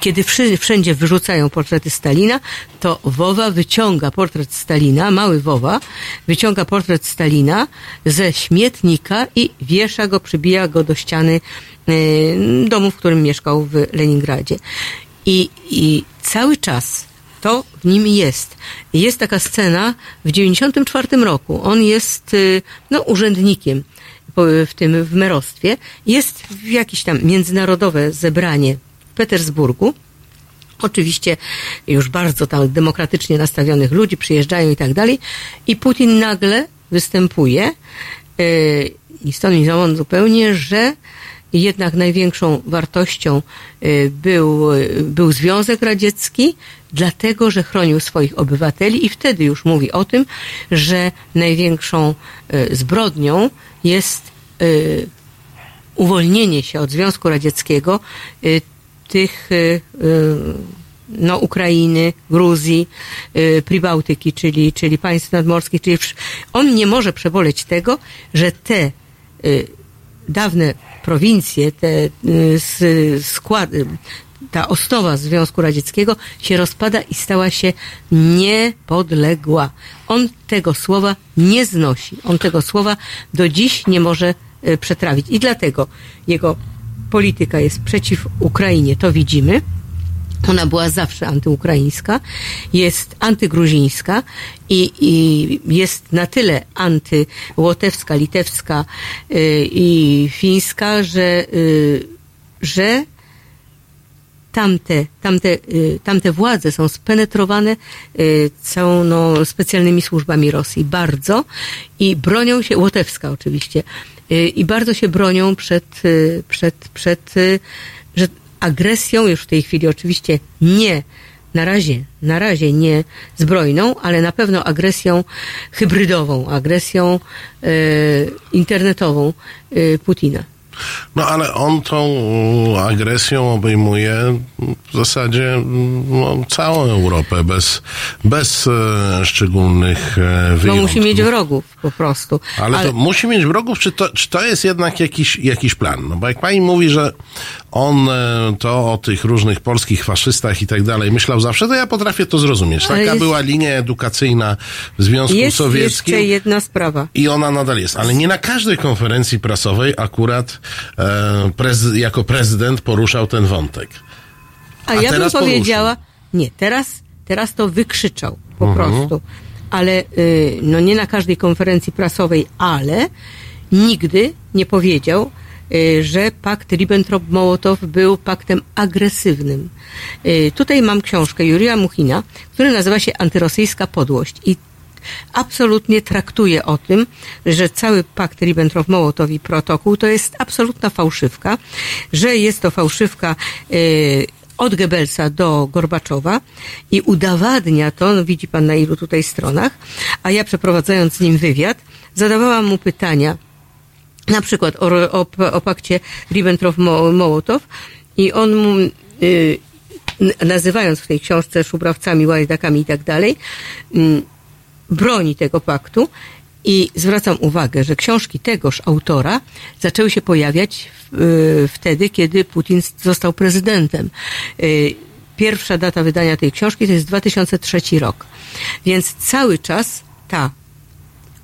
C: Kiedy wszędzie wyrzucają portrety Stalina, to Wowa wyciąga portret Stalina, mały Wowa, wyciąga portret Stalina ze śmietnika i wiesza go, przybija go do ściany y, domu, w którym mieszkał w Leningradzie. I, i cały czas to w nim jest. Jest taka scena w 94 roku. On jest y, no, urzędnikiem w tym w merostwie. Jest jakieś tam międzynarodowe zebranie w Petersburgu. Oczywiście już bardzo tam demokratycznie nastawionych ludzi przyjeżdżają i tak dalej. I Putin nagle występuje yy, i stąd załącz zupełnie, że jednak największą wartością y, był, y, był Związek Radziecki, dlatego, że chronił swoich obywateli i wtedy już mówi o tym, że największą y, zbrodnią jest uwolnienie się od Związku Radzieckiego tych no, Ukrainy, Gruzji, Pribałtyki, czyli, czyli państw nadmorskich, czyli on nie może przeboleć tego, że te dawne prowincje, te y, składy, ta osnowa Związku Radzieckiego się rozpada i stała się niepodległa. On tego słowa nie znosi. On tego słowa do dziś nie może y, przetrawić. I dlatego jego polityka jest przeciw Ukrainie. To widzimy. Ona była zawsze antyukraińska, jest antygruzińska i, i jest na tyle antyłotewska, litewska y, i fińska, że, y, że tamte, tamte, y, tamte władze są spenetrowane y, całą no, specjalnymi służbami Rosji. Bardzo. I bronią się, łotewska oczywiście, y, i bardzo się bronią przed, y, przed, przed y, agresją, już w tej chwili oczywiście nie na razie, na razie nie zbrojną, ale na pewno agresją hybrydową, agresją e, internetową e, Putina.
A: No ale on tą agresją obejmuje w zasadzie no, całą Europę bez, bez e, szczególnych e,
C: Bo
A: wyjątków.
C: musi mieć wrogów po prostu.
A: Ale to musi mieć wrogów, czy to, czy to jest jednak jakiś, jakiś plan? No bo jak pani mówi, że on e, to o tych różnych polskich faszystach i tak dalej myślał zawsze, to ja potrafię to zrozumieć.
C: Ale
A: Taka
C: jest-
A: była linia edukacyjna w Związku
C: jest
A: Sowieckim.
C: jeszcze jedna sprawa.
A: I ona nadal jest, ale nie na każdej konferencji prasowej akurat e, prez, jako prezydent poruszał ten wątek.
C: A,
A: A
C: ja bym powiedziała, nie, teraz, teraz to wykrzyczał po
A: Mhm.
C: prostu. Ale y, no nie na każdej konferencji prasowej, ale nigdy nie powiedział, y, że pakt Ribbentrop-Mołotow był paktem agresywnym. Y, tutaj mam książkę Jurija Muchina, która nazywa się Antyrosyjska podłość i absolutnie traktuje o tym, że cały pakt Ribbentrop-Mołotow i protokół to jest absolutna fałszywka, że jest to fałszywka y, od Goebbelsa do Gorbaczowa i udowadnia to, no widzi pan na ilu tutaj stronach, a ja przeprowadzając z nim wywiad, zadawałam mu pytania, na przykład o, o, o pakcie Ribbentrop-Mołotow i on mu, y, nazywając w tej książce szubrawcami, łajdakami i tak dalej, mm, broni tego paktu i zwracam uwagę, że książki tegoż autora zaczęły się pojawiać y, wtedy, kiedy Putin został prezydentem. Y, pierwsza data wydania tej książki to jest 2003 rok. Więc cały czas ta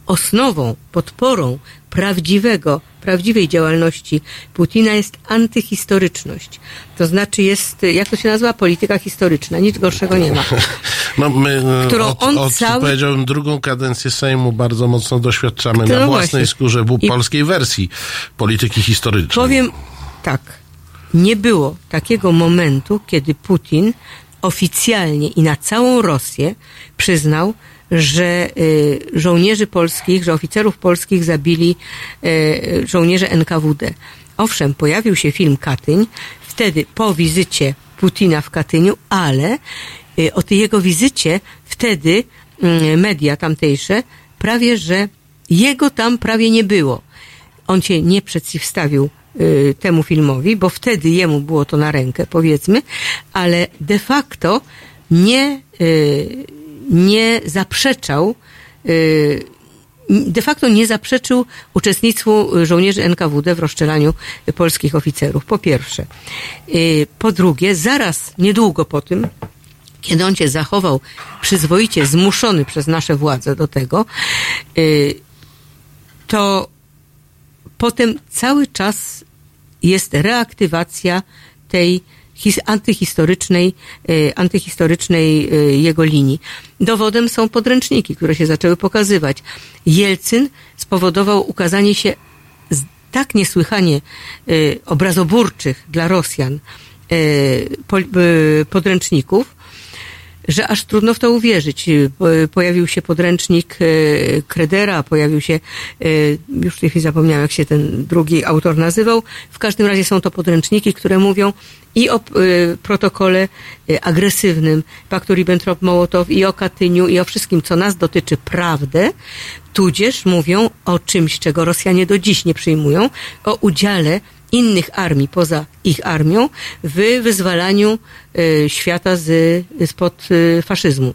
C: osnową, podporą prawdziwego, prawdziwej działalności Putina jest antyhistoryczność. To znaczy jest, jak to się nazywa, polityka historyczna. Nic gorszego nie ma.
A: No my e,
C: Którą
A: od,
C: on
A: od
C: cały-
A: powiedziałbym, drugą kadencję Sejmu bardzo mocno doświadczamy na
C: no
A: własnej
C: właśnie.
A: skórze w
C: I-
A: polskiej wersji polityki historycznej.
C: Powiem tak. Nie było takiego momentu, kiedy Putin oficjalnie i na całą Rosję przyznał, że y, żołnierzy polskich, że oficerów polskich zabili y, żołnierze NKWD. Owszem, pojawił się film Katyń, wtedy po wizycie Putina w Katyniu, ale y, o tej jego wizycie wtedy y, media tamtejsze prawie, że jego tam prawie nie było on się nie przeciwstawił temu filmowi, bo wtedy jemu było to na rękę, powiedzmy, ale de facto nie, nie zaprzeczał, y, de facto nie zaprzeczył uczestnictwu żołnierzy NKWD w rozstrzelaniu polskich oficerów, po pierwsze. Y, Po drugie, zaraz, niedługo po tym, kiedy on się zachował przyzwoicie, zmuszony przez nasze władze do tego, y, to potem cały czas jest reaktywacja tej his, antyhistorycznej, e, antyhistorycznej e, jego linii. Dowodem są podręczniki, które się zaczęły pokazywać. Jelcyn spowodował ukazanie się tak niesłychanie e, obrazoburczych dla Rosjan po, podręczników, że aż trudno w to uwierzyć. Po- Pojawił się podręcznik e, Kredera, pojawił się, e, już w tej chwili zapomniałem, jak się ten drugi autor nazywał. W każdym razie są to podręczniki, które mówią i o protokole agresywnym paktu Ribbentrop-Mołotow, i o Katyniu, i o wszystkim, co nas dotyczy, prawdę, tudzież mówią o czymś, czego Rosjanie do dziś nie przyjmują, o udziale innych armii poza ich armią w wyzwalaniu e, świata z, spod e, faszyzmu.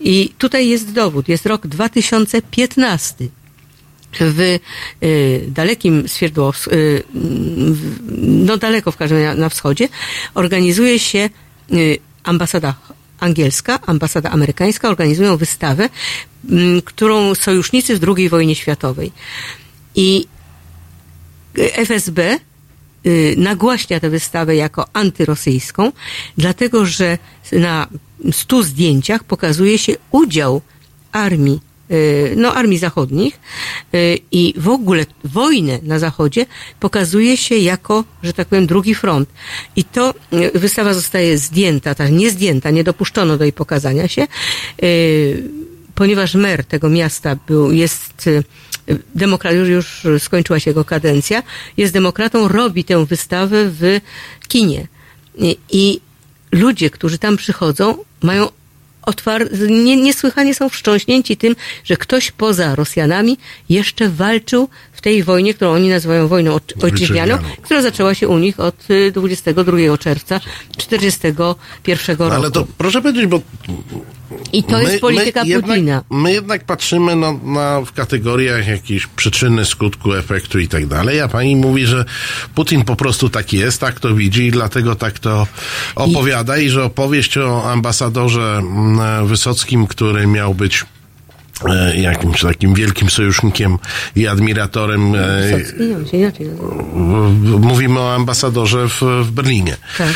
C: I tutaj jest dowód, jest rok 2015 w y, dalekim Swierdłows, w- no daleko w każdym razie na, wschodzie, organizuje się ambasada angielska, ambasada amerykańska, organizują wystawę, którą sojusznicy w II wojnie światowej. I FSB y, nagłaśnia tę wystawę jako antyrosyjską, dlatego że na stu zdjęciach pokazuje się udział armii, y, no armii zachodnich y, i w ogóle wojnę na zachodzie pokazuje się jako, że tak powiem, drugi front. I to wystawa zostaje zdjęta, tak nie zdjęta, nie dopuszczono do jej pokazania się, ponieważ mer tego miasta był, jest demokrat, już, skończyła się jego kadencja, jest demokratą, robi tę wystawę w kinie. I, i ludzie, którzy tam przychodzą, mają otwar- nie, niesłychanie są wstrząśnięci tym, że ktoś poza Rosjanami jeszcze walczył tej wojnie, którą oni nazywają wojną oj- ojczyźnianą, która zaczęła się u nich od y, 22 czerwca 1941 roku.
A: Ale to proszę powiedzieć, bo
C: I to jest polityka Putina.
A: Jednak, my jednak patrzymy na, na, w kategoriach jakiejś przyczyny, skutku, efektu i tak dalej, a pani mówi, że Putin po prostu tak jest, tak to widzi i dlatego tak to opowiada i, że opowieść o ambasadorze mm, Wysockim, który miał być jakimś takim wielkim sojusznikiem i admiratorem e,
C: się inaczej
A: mówimy o ambasadorze w, w Berlinie.
C: Tak.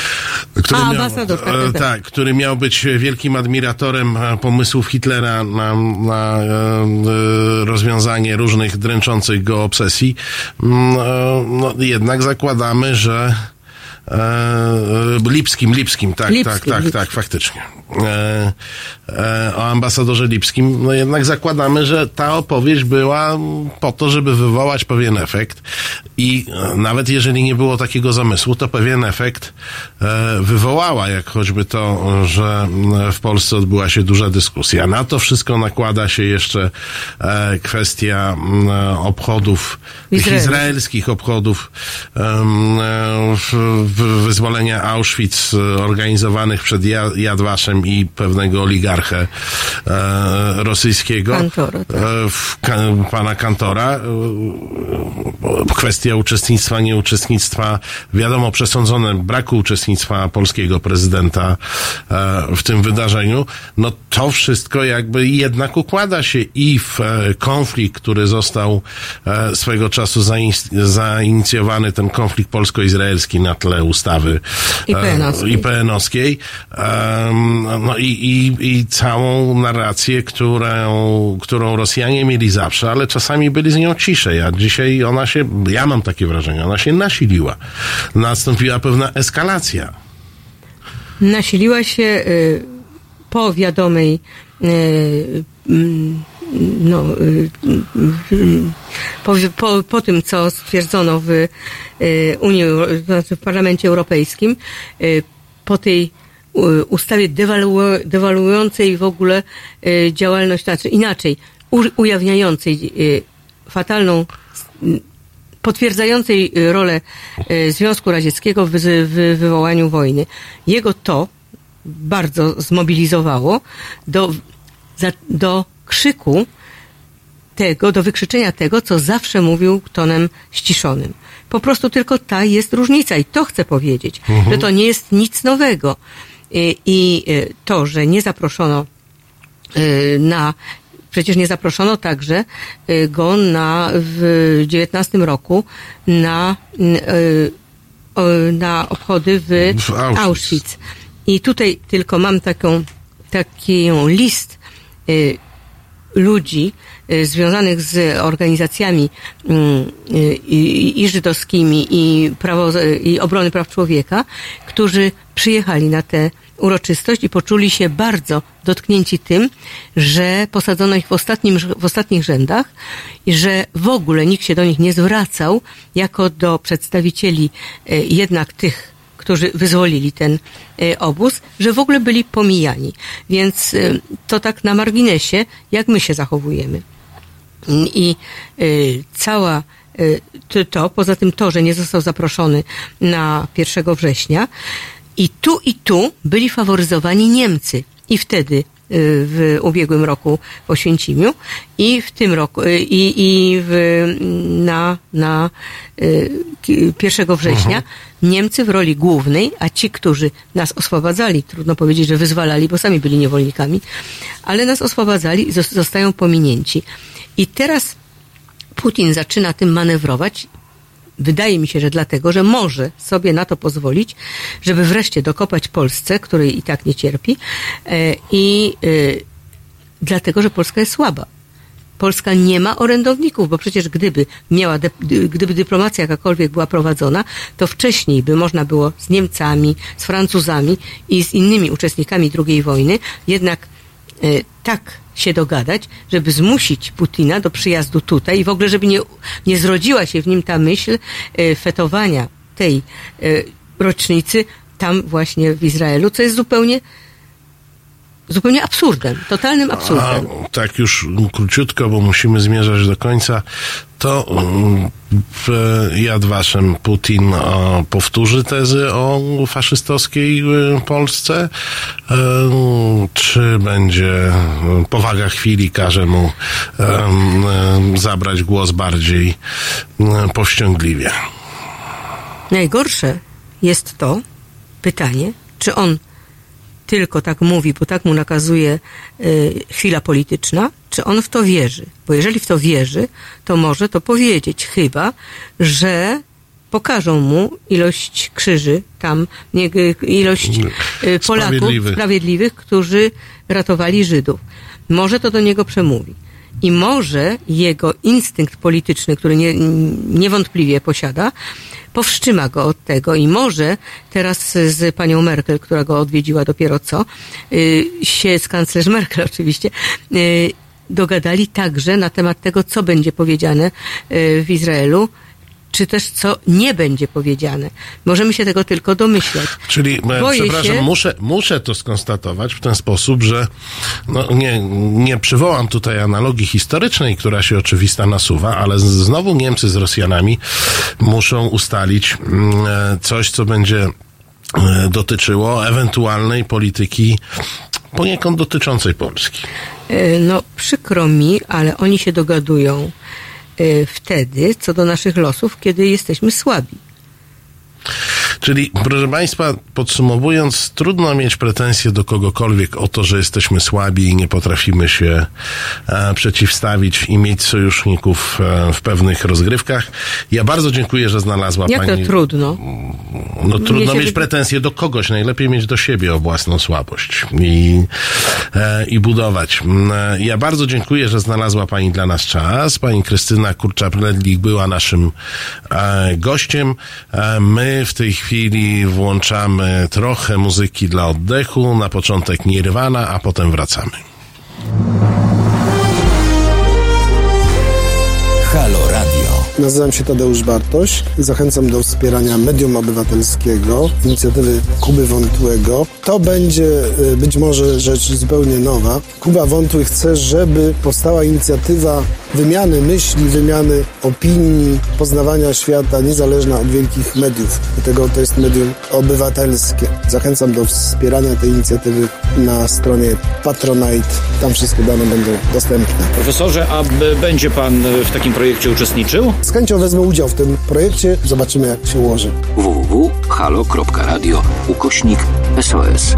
A: Który
C: A,
A: miał,
C: ambasador, tak,
A: e,
C: tak, tak.
A: tak, który miał być wielkim admiratorem e, pomysłów Hitlera na, na e, e, rozwiązanie różnych dręczących go obsesji. Mm, e, No, jednak zakładamy, że E, Lipskim, Lipskim, tak,
C: Lipskim,
A: tak, tak,
C: Lipskim.
A: tak, faktycznie. E, e, o ambasadorze Lipskim, no jednak zakładamy, że ta opowieść była po to, żeby wywołać pewien efekt i e, nawet jeżeli nie było takiego zamysłu, to pewien efekt e, wywołała, jak choćby to, że m, w Polsce odbyła się duża dyskusja. Na to wszystko nakłada się jeszcze e, kwestia m, obchodów, tych
C: Izraelu.
A: izraelskich obchodów e, wyzwolenia Auschwitz e, organizowanych przed Ja- Jadwaszem i pewnego oligarchę e, rosyjskiego.
C: Tak.
A: E, pana Kantora. E, e, kwestia uczestnictwa, nieuczestnictwa, wiadomo, przesądzone braku uczestnictwa polskiego prezydenta e, w tym wydarzeniu, no to wszystko jakby jednak układa się i w e, konflikt, który został e, swego czasu zain- zainicjowany, ten konflikt polsko-izraelski na tle ustawy
C: IPN-owskiej.
A: IPN-owskiej, em, no i, i, i całą narrację, którą, którą Rosjanie mieli zawsze, ale czasami byli z nią ciszej, a dzisiaj ona się, ja mam takie wrażenie, ona się nasiliła. Nastąpiła pewna eskalacja.
C: Nasiliła się y, po wiadomej y, mm, no, y, y, po, po, po tym, co stwierdzono w Unii, znaczy w Parlamencie Europejskim, po tej ustawie dewalu- dewaluującej w ogóle działalność, znaczy inaczej, ujawniającej fatalną potwierdzającej y, rolę y, Związku Radzieckiego w, w wywołaniu wojny. Jego to bardzo zmobilizowało do, do krzyku tego, do wykrzyczenia tego, co zawsze mówił tonem ściszonym. Po prostu tylko ta jest różnica i to chcę powiedzieć, że to nie jest nic nowego. I, i y, to, że nie zaproszono y, na przecież nie zaproszono także y, go na w 19 roku na y, na obchody w,
A: W Auschwitz.
C: Auschwitz. I tutaj tylko mam taką taki list y, ludzi związanych z organizacjami mm, i, i żydowskimi i, prawo, i obrony praw człowieka, którzy przyjechali na tę uroczystość i poczuli się bardzo dotknięci tym, że posadzono ich w, ostatnim, w ostatnich rzędach i że w ogóle nikt się do nich nie zwracał jako do przedstawicieli y, jednak tych którzy wyzwolili ten y, obóz, że w ogóle byli pomijani. Więc y, to tak na marginesie, jak my się zachowujemy. I cała to, poza tym to, że nie został zaproszony na 1 września, i tu, i tu byli faworyzowani Niemcy. I wtedy y, w ubiegłym roku w Oświęcimiu i w tym roku y, i, i w, na, na y, ki- 1 września Niemcy w roli głównej, a ci, którzy nas oswobadzali, trudno powiedzieć, że wyzwalali, bo sami byli niewolnikami, ale nas oswobadzali i zos- zostają pominięci. I teraz Putin zaczyna tym manewrować. Wydaje mi się, że dlatego, że może sobie na to pozwolić, żeby wreszcie dokopać Polsce, której i tak nie cierpi, e, i e, dlatego, że Polska jest słaba. Polska nie ma orędowników, bo przecież gdyby miała, gdyby dyplomacja jakakolwiek była prowadzona, to wcześniej by można było z Niemcami, z Francuzami i z innymi uczestnikami II wojny jednak tak się dogadać, żeby zmusić Putina do przyjazdu tutaj i w ogóle, żeby nie, nie zrodziła się w nim ta myśl y, fetowania tej y, rocznicy tam właśnie w Izraelu, co jest zupełnie zupełnie absurdem, totalnym
A: A
C: absurdem.
A: tak już króciutko, bo musimy zmierzać do końca, to mm, w Yad Vashem Putin powtórzy tezy o faszystowskiej y, Polsce, E, czy będzie e, powaga chwili każe mu em, zabrać głos bardziej e, powściągliwie.
C: Najgorsze jest to pytanie, czy on tylko tak mówi, bo tak mu nakazuje y, chwila polityczna, czy on w to wierzy. Bo jeżeli w to wierzy, to może to powiedzieć, chyba, że pokażą mu ilość krzyży tam, nie, y, ilość y, Polaków
A: Sprawiedliwych.
C: sprawiedliwych, którzy ratowali Żydów. Może to do niego przemówi. I może jego instynkt polityczny, który nie, niewątpliwie posiada, powstrzyma go od tego i może teraz z panią Merkel, która go odwiedziła dopiero co, y, się z kanclerz Merkel oczywiście, y, dogadali także na temat tego, co będzie powiedziane y, w Izraelu, czy też co nie będzie powiedziane. Możemy się tego tylko domyślać.
A: Czyli, e,
C: Boję
A: przepraszam,
C: się-
A: muszę, muszę to skonstatować w ten sposób, że no, nie, nie przywołam tutaj analogii historycznej, która się oczywista nasuwa, ale znowu Niemcy z Rosjanami muszą ustalić mm, e, coś, co będzie e, dotyczyło ewentualnej polityki poniekąd dotyczącej Polski.
C: No, przykro mi, ale oni się dogadują wtedy, co do naszych losów, kiedy jesteśmy słabi.
A: Czyli, proszę Państwa, podsumowując, trudno mieć pretensje do kogokolwiek o to, że jesteśmy słabi i nie potrafimy się e, przeciwstawić i mieć sojuszników e, w pewnych rozgrywkach. Ja bardzo dziękuję, że znalazła
C: Jak
A: Pani.
C: to trudno?
A: No trudno mieć pretensje do kogoś, najlepiej mieć do siebie o własną słabość i, e, i budować. Mm, e, Ja bardzo dziękuję, że znalazła Pani dla nas czas. Pani Krystyna Kurczak-Ledlik była naszym e, gościem. E, my w tej chwili włączamy trochę muzyki dla oddechu. Na początek Nirvana, a potem wracamy.
G: Nazywam się Tadeusz Bartoś. Zachęcam do wspierania medium obywatelskiego, inicjatywy Kuby Wątłego. To będzie y, być może rzecz zupełnie nowa. Kuba Wątły chce, żeby powstała inicjatywa wymiany myśli, wymiany opinii, poznawania świata, niezależna od wielkich mediów. Dlatego to jest medium obywatelskie. Zachęcam do wspierania tej inicjatywy na stronie Patronite. Tam wszystkie dane będą dostępne.
H: Profesorze, a będzie pan w takim projekcie uczestniczył?
G: Z chęcią wezmę udział w tym projekcie. Zobaczymy, jak się ułoży.
I: www.halo.radio ukośnik SOS.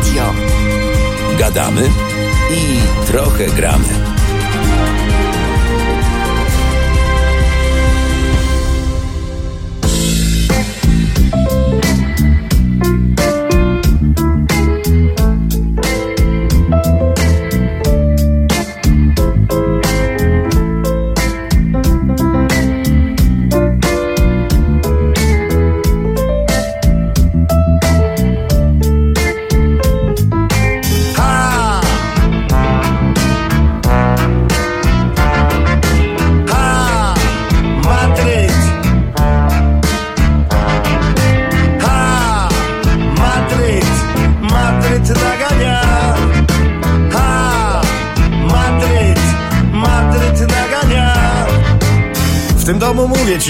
D: Radio.
F: Gadamy i trochę gramy.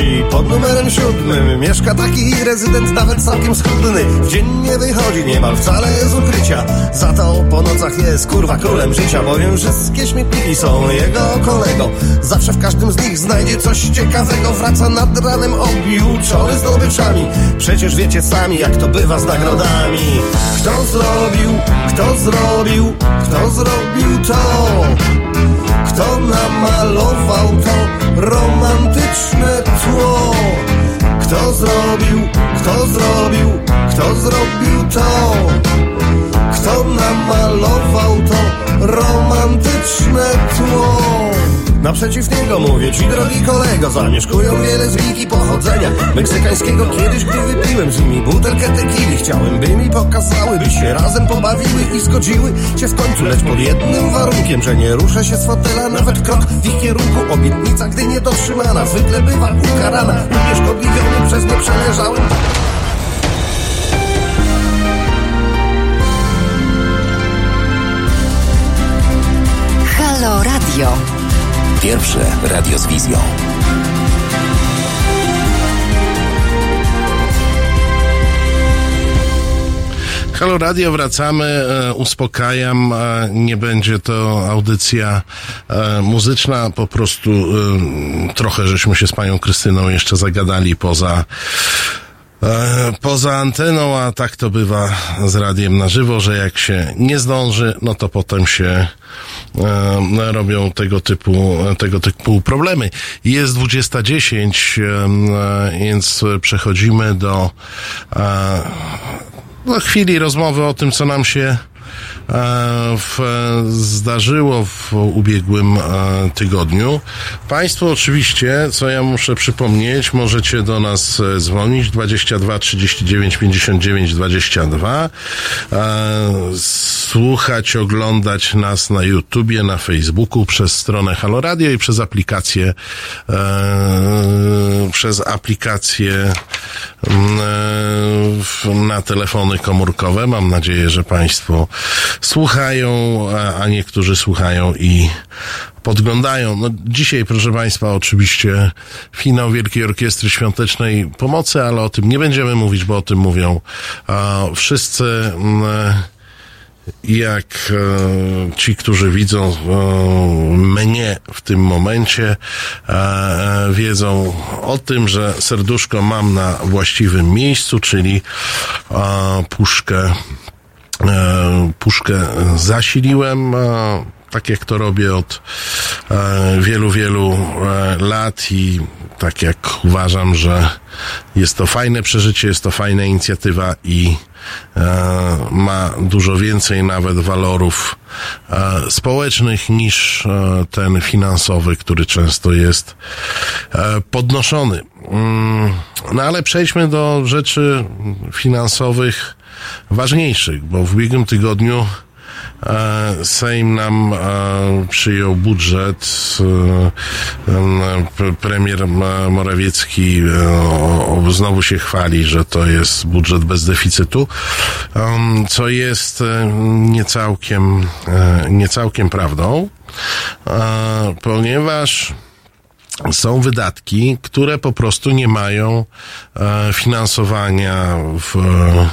J: Ci, pod numerem siódmym Mieszka taki rezydent nawet całkiem schudny. W dzień nie wychodzi niemal wcale z ukrycia. Za to po nocach jest kurwa królem życia Bowiem wszystkie śmietniki są jego kolego. Zawsze w każdym z nich znajdzie coś ciekawego. Wraca nad ranem obiuczony zdobyczami Przecież wiecie sami jak to bywa z nagrodami. Kto zrobił, kto zrobił, kto zrobił to kto namalował to romantyczne tło? Kto zrobił, kto zrobił, kto zrobił to? Kto namalował to romantyczne tło? Naprzeciw niego mówię ci, drogi kolego, zamieszkują wiele z wiki pochodzenia meksykańskiego. Kiedyś, gdy wypiłem z nimi butelkę tequili, chciałem, by mi pokazały, by się razem pobawiły i zgodziły się w końcu, lecz pod jednym warunkiem, że nie ruszę się z fotela nawet krok w ich kierunku. Obietnica, gdy niedotrzymana, zwykle bywa ukarana, unieszkodliwiony przez nieprzeleżałym
D: Halo Radio.
F: Pierwsze radio z wizją.
A: Halo Radio, wracamy. E, uspokajam, e, nie będzie to audycja e, muzyczna. Po prostu trochę żeśmy się z panią Krystyną jeszcze zagadali poza poza anteną, a tak to bywa z radiem na żywo, że jak się nie zdąży, no to potem się robią tego typu, tego typu problemy. Jest 20.10, e, więc przechodzimy do e, no, chwili rozmowy o tym, co nam się e, w, zdarzyło w ubiegłym e, tygodniu. Państwo oczywiście, co ja muszę przypomnieć, możecie do nas e, dzwonić 22 39 59 22, e, słuchać, oglądać nas na YouTubie, na Facebooku, przez stronę Halo Radio i przez aplikację e, przez aplikację mm, e, na telefony komórkowe. Mam nadzieję, że Państwo słuchają, a, niektórzy słuchają i podglądają. No, dzisiaj, proszę Państwa, oczywiście finał Wielkiej Orkiestry Świątecznej Pomocy, ale o tym nie będziemy mówić, bo o tym mówią a, wszyscy. mm, jak e, ci, którzy widzą e, mnie w tym momencie, e, e, wiedzą o tym, że serduszko mam na właściwym miejscu, czyli puszkę, e, puszkę zasiliłem. Tak jak to robię od e, wielu, wielu e, lat i tak jak uważam, że jest to fajne przeżycie, jest to fajna inicjatywa i e, ma dużo więcej nawet walorów społecznych niż ten finansowy, który często jest podnoszony. Mm, no ale przejdźmy do rzeczy finansowych ważniejszych, bo w ubiegłym tygodniu E, Sejm nam e, przyjął budżet. e, Premier Morawiecki znowu się chwali, że to jest budżet bez deficytu, em, co jest niecałkiem, niecałkiem prawdą, ponieważ są wydatki, które po prostu nie mają e, finansowania w, e,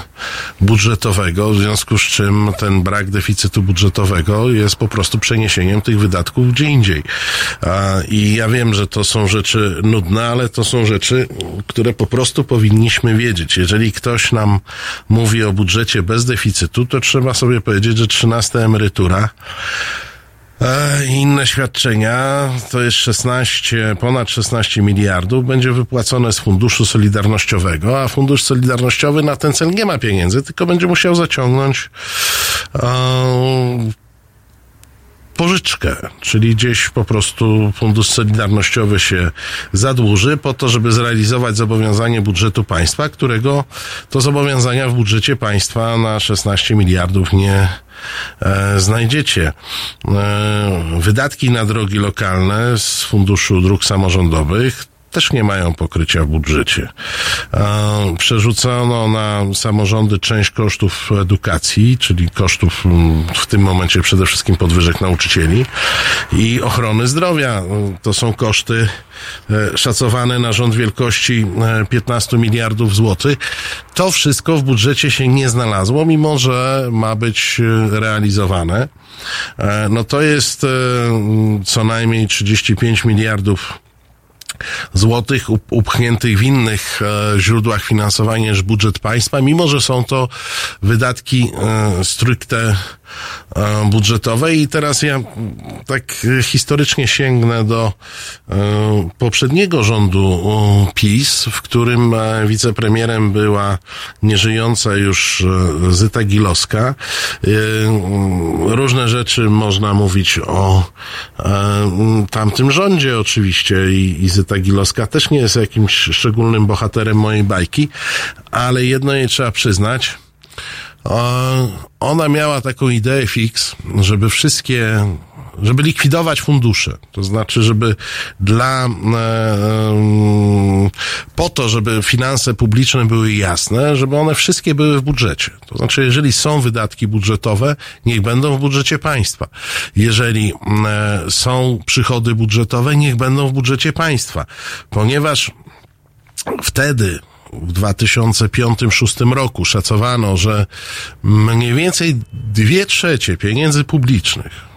A: budżetowego, w związku z czym ten brak deficytu budżetowego jest po prostu przeniesieniem tych wydatków gdzie indziej. E, I ja wiem, że to są rzeczy nudne, ale to są rzeczy, które po prostu powinniśmy wiedzieć. Jeżeli ktoś nam mówi o budżecie bez deficytu, to trzeba sobie powiedzieć, że 13 emerytura Inne świadczenia to jest 16, ponad 16 miliardów będzie wypłacone z Funduszu Solidarnościowego, a Fundusz Solidarnościowy na ten cel nie ma pieniędzy, tylko będzie musiał zaciągnąć e, pożyczkę, czyli gdzieś po prostu Fundusz Solidarnościowy się zadłuży po to, żeby zrealizować zobowiązanie budżetu państwa, którego to zobowiązania w budżecie państwa na 16 miliardów nie e, znajdziecie. E, wydatki na drogi lokalne z Funduszu Dróg Samorządowych też nie mają pokrycia w budżecie. E, Przerzucono na samorządy część kosztów edukacji, czyli kosztów mm, w tym momencie przede wszystkim podwyżek nauczycieli i ochrony zdrowia. To są koszty e, szacowane na rząd wielkości e, 15 miliardów złotych. To wszystko w budżecie się nie znalazło, mimo że ma być e, realizowane. E, No to jest e, co najmniej 35 miliardów złotych up- upchniętych w innych e, źródłach finansowania niż budżet państwa, mimo że są to wydatki e, stricte e, budżetowe. I teraz ja tak historycznie sięgnę do e, poprzedniego rządu PiS, w którym e, wicepremierem była nieżyjąca już Zyta Gilowska. Różne rzeczy można mówić o tamtym rządzie oczywiście i, Zyta Gilowska też nie jest jakimś szczególnym bohaterem mojej bajki, ale jedno jej trzeba przyznać, ona miała taką ideę fix, żeby wszystkie, żeby likwidować fundusze. To znaczy, żeby dla, e, em, po to, żeby finanse publiczne były jasne, żeby one wszystkie były w budżecie. To znaczy, jeżeli są wydatki budżetowe, niech będą w budżecie państwa. Jeżeli e, są przychody budżetowe, niech będą w budżecie państwa. Ponieważ wtedy w 2005-2006 roku szacowano, że mniej więcej dwie trzecie pieniędzy publicznych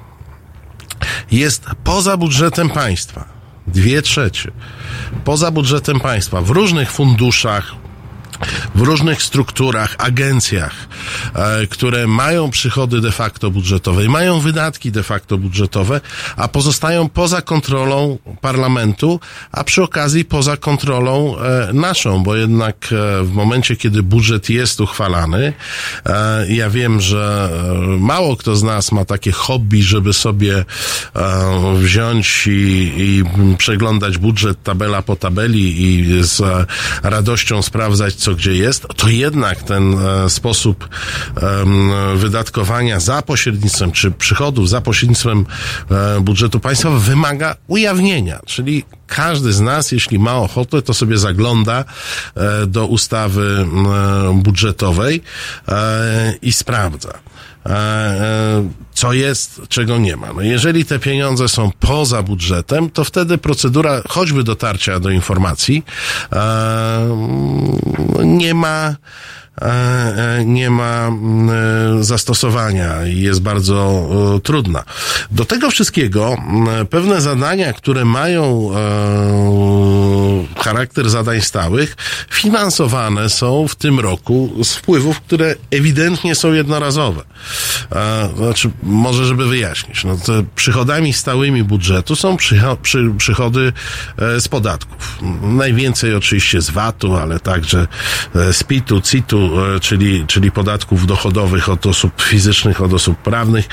A: jest poza budżetem państwa. Dwie trzecie. Poza budżetem państwa. W różnych funduszach, w różnych strukturach, agencjach, e, które mają przychody de facto budżetowe, i mają wydatki de facto budżetowe, a pozostają poza kontrolą parlamentu, a przy okazji poza kontrolą e, naszą, bo jednak e, w momencie, kiedy budżet jest uchwalany, ja wiem, że mało kto z nas ma takie hobby, żeby sobie wziąć i, i przeglądać budżet tabela po tabeli i z radością sprawdzać, co gdzie jest, to jednak ten e, sposób wydatkowania za pośrednictwem, czy przychodów za pośrednictwem e, budżetu państwa wymaga ujawnienia, czyli każdy z nas, jeśli ma ochotę, to sobie zagląda e, do ustawy budżetowej i sprawdza. E, e, co jest, czego nie ma. No jeżeli te pieniądze są poza budżetem, to wtedy procedura choćby dotarcia do informacji e, nie ma nie ma mm, e, zastosowania i jest bardzo e, trudna. Do tego wszystkiego mm, pewne zadania, które mają e, charakter zadań stałych, finansowane są w tym roku z wpływów, które ewidentnie są jednorazowe. E, znaczy, może żeby wyjaśnić, no to przychodami stałymi budżetu są przycho- przy, przychody e, z podatków. Najwięcej oczywiście z VAT-u, ale także e, z PIT-u, CIT-u, e, czyli, czyli podatków dochodowych od osób fizycznych, od osób prawnych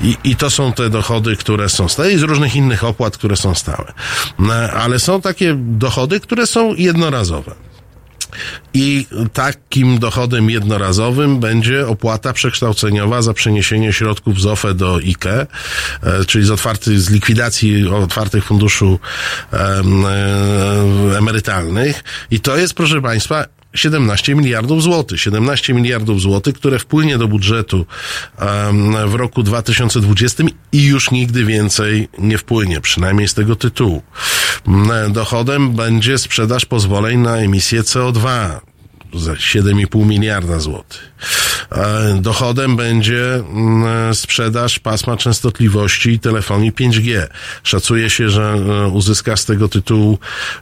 A: i, i to są te dochody, które są stałe i z różnych innych opłat, które są stałe. No, ale są takie dochody, które są jednorazowe. I takim dochodem jednorazowym będzie opłata przekształceniowa za przeniesienie środków z OFE do IKE, e, czyli z otwartych, z likwidacji otwartych funduszu e, emerytalnych. I to jest, proszę Państwa, 17 miliardów złotych. 17 miliardów złotych, które wpłynie do budżetu w roku 2020 i już nigdy więcej nie wpłynie, przynajmniej z tego tytułu. Mm, Dochodem będzie sprzedaż pozwoleń na emisję CO2 za 7,5 miliarda złotych. E, Dochodem będzie mm, sprzedaż pasma częstotliwości telefonii 5G. Szacuje się, że e, uzyska z tego tytułu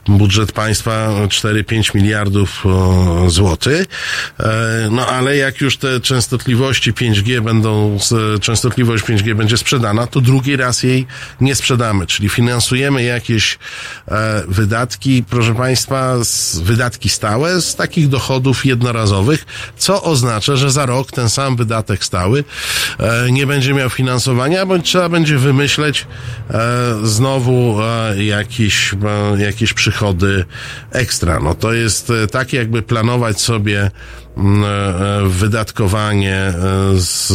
A: budżet państwa 4-5 miliardów e, złotych. No ale jak już te częstotliwości 5G będą, częstotliwość 5G będzie sprzedana, to drugi raz jej nie sprzedamy, czyli finansujemy jakieś wydatki, proszę państwa, wydatki stałe z takich dochodów jednorazowych, co oznacza, że za rok ten sam wydatek stały e, nie będzie miał finansowania, bądź trzeba będzie wymyśleć e, znowu e, jakieś, jakieś przychody ekstra. No to jest tak jakby planować sobie wydatkowanie, e, z,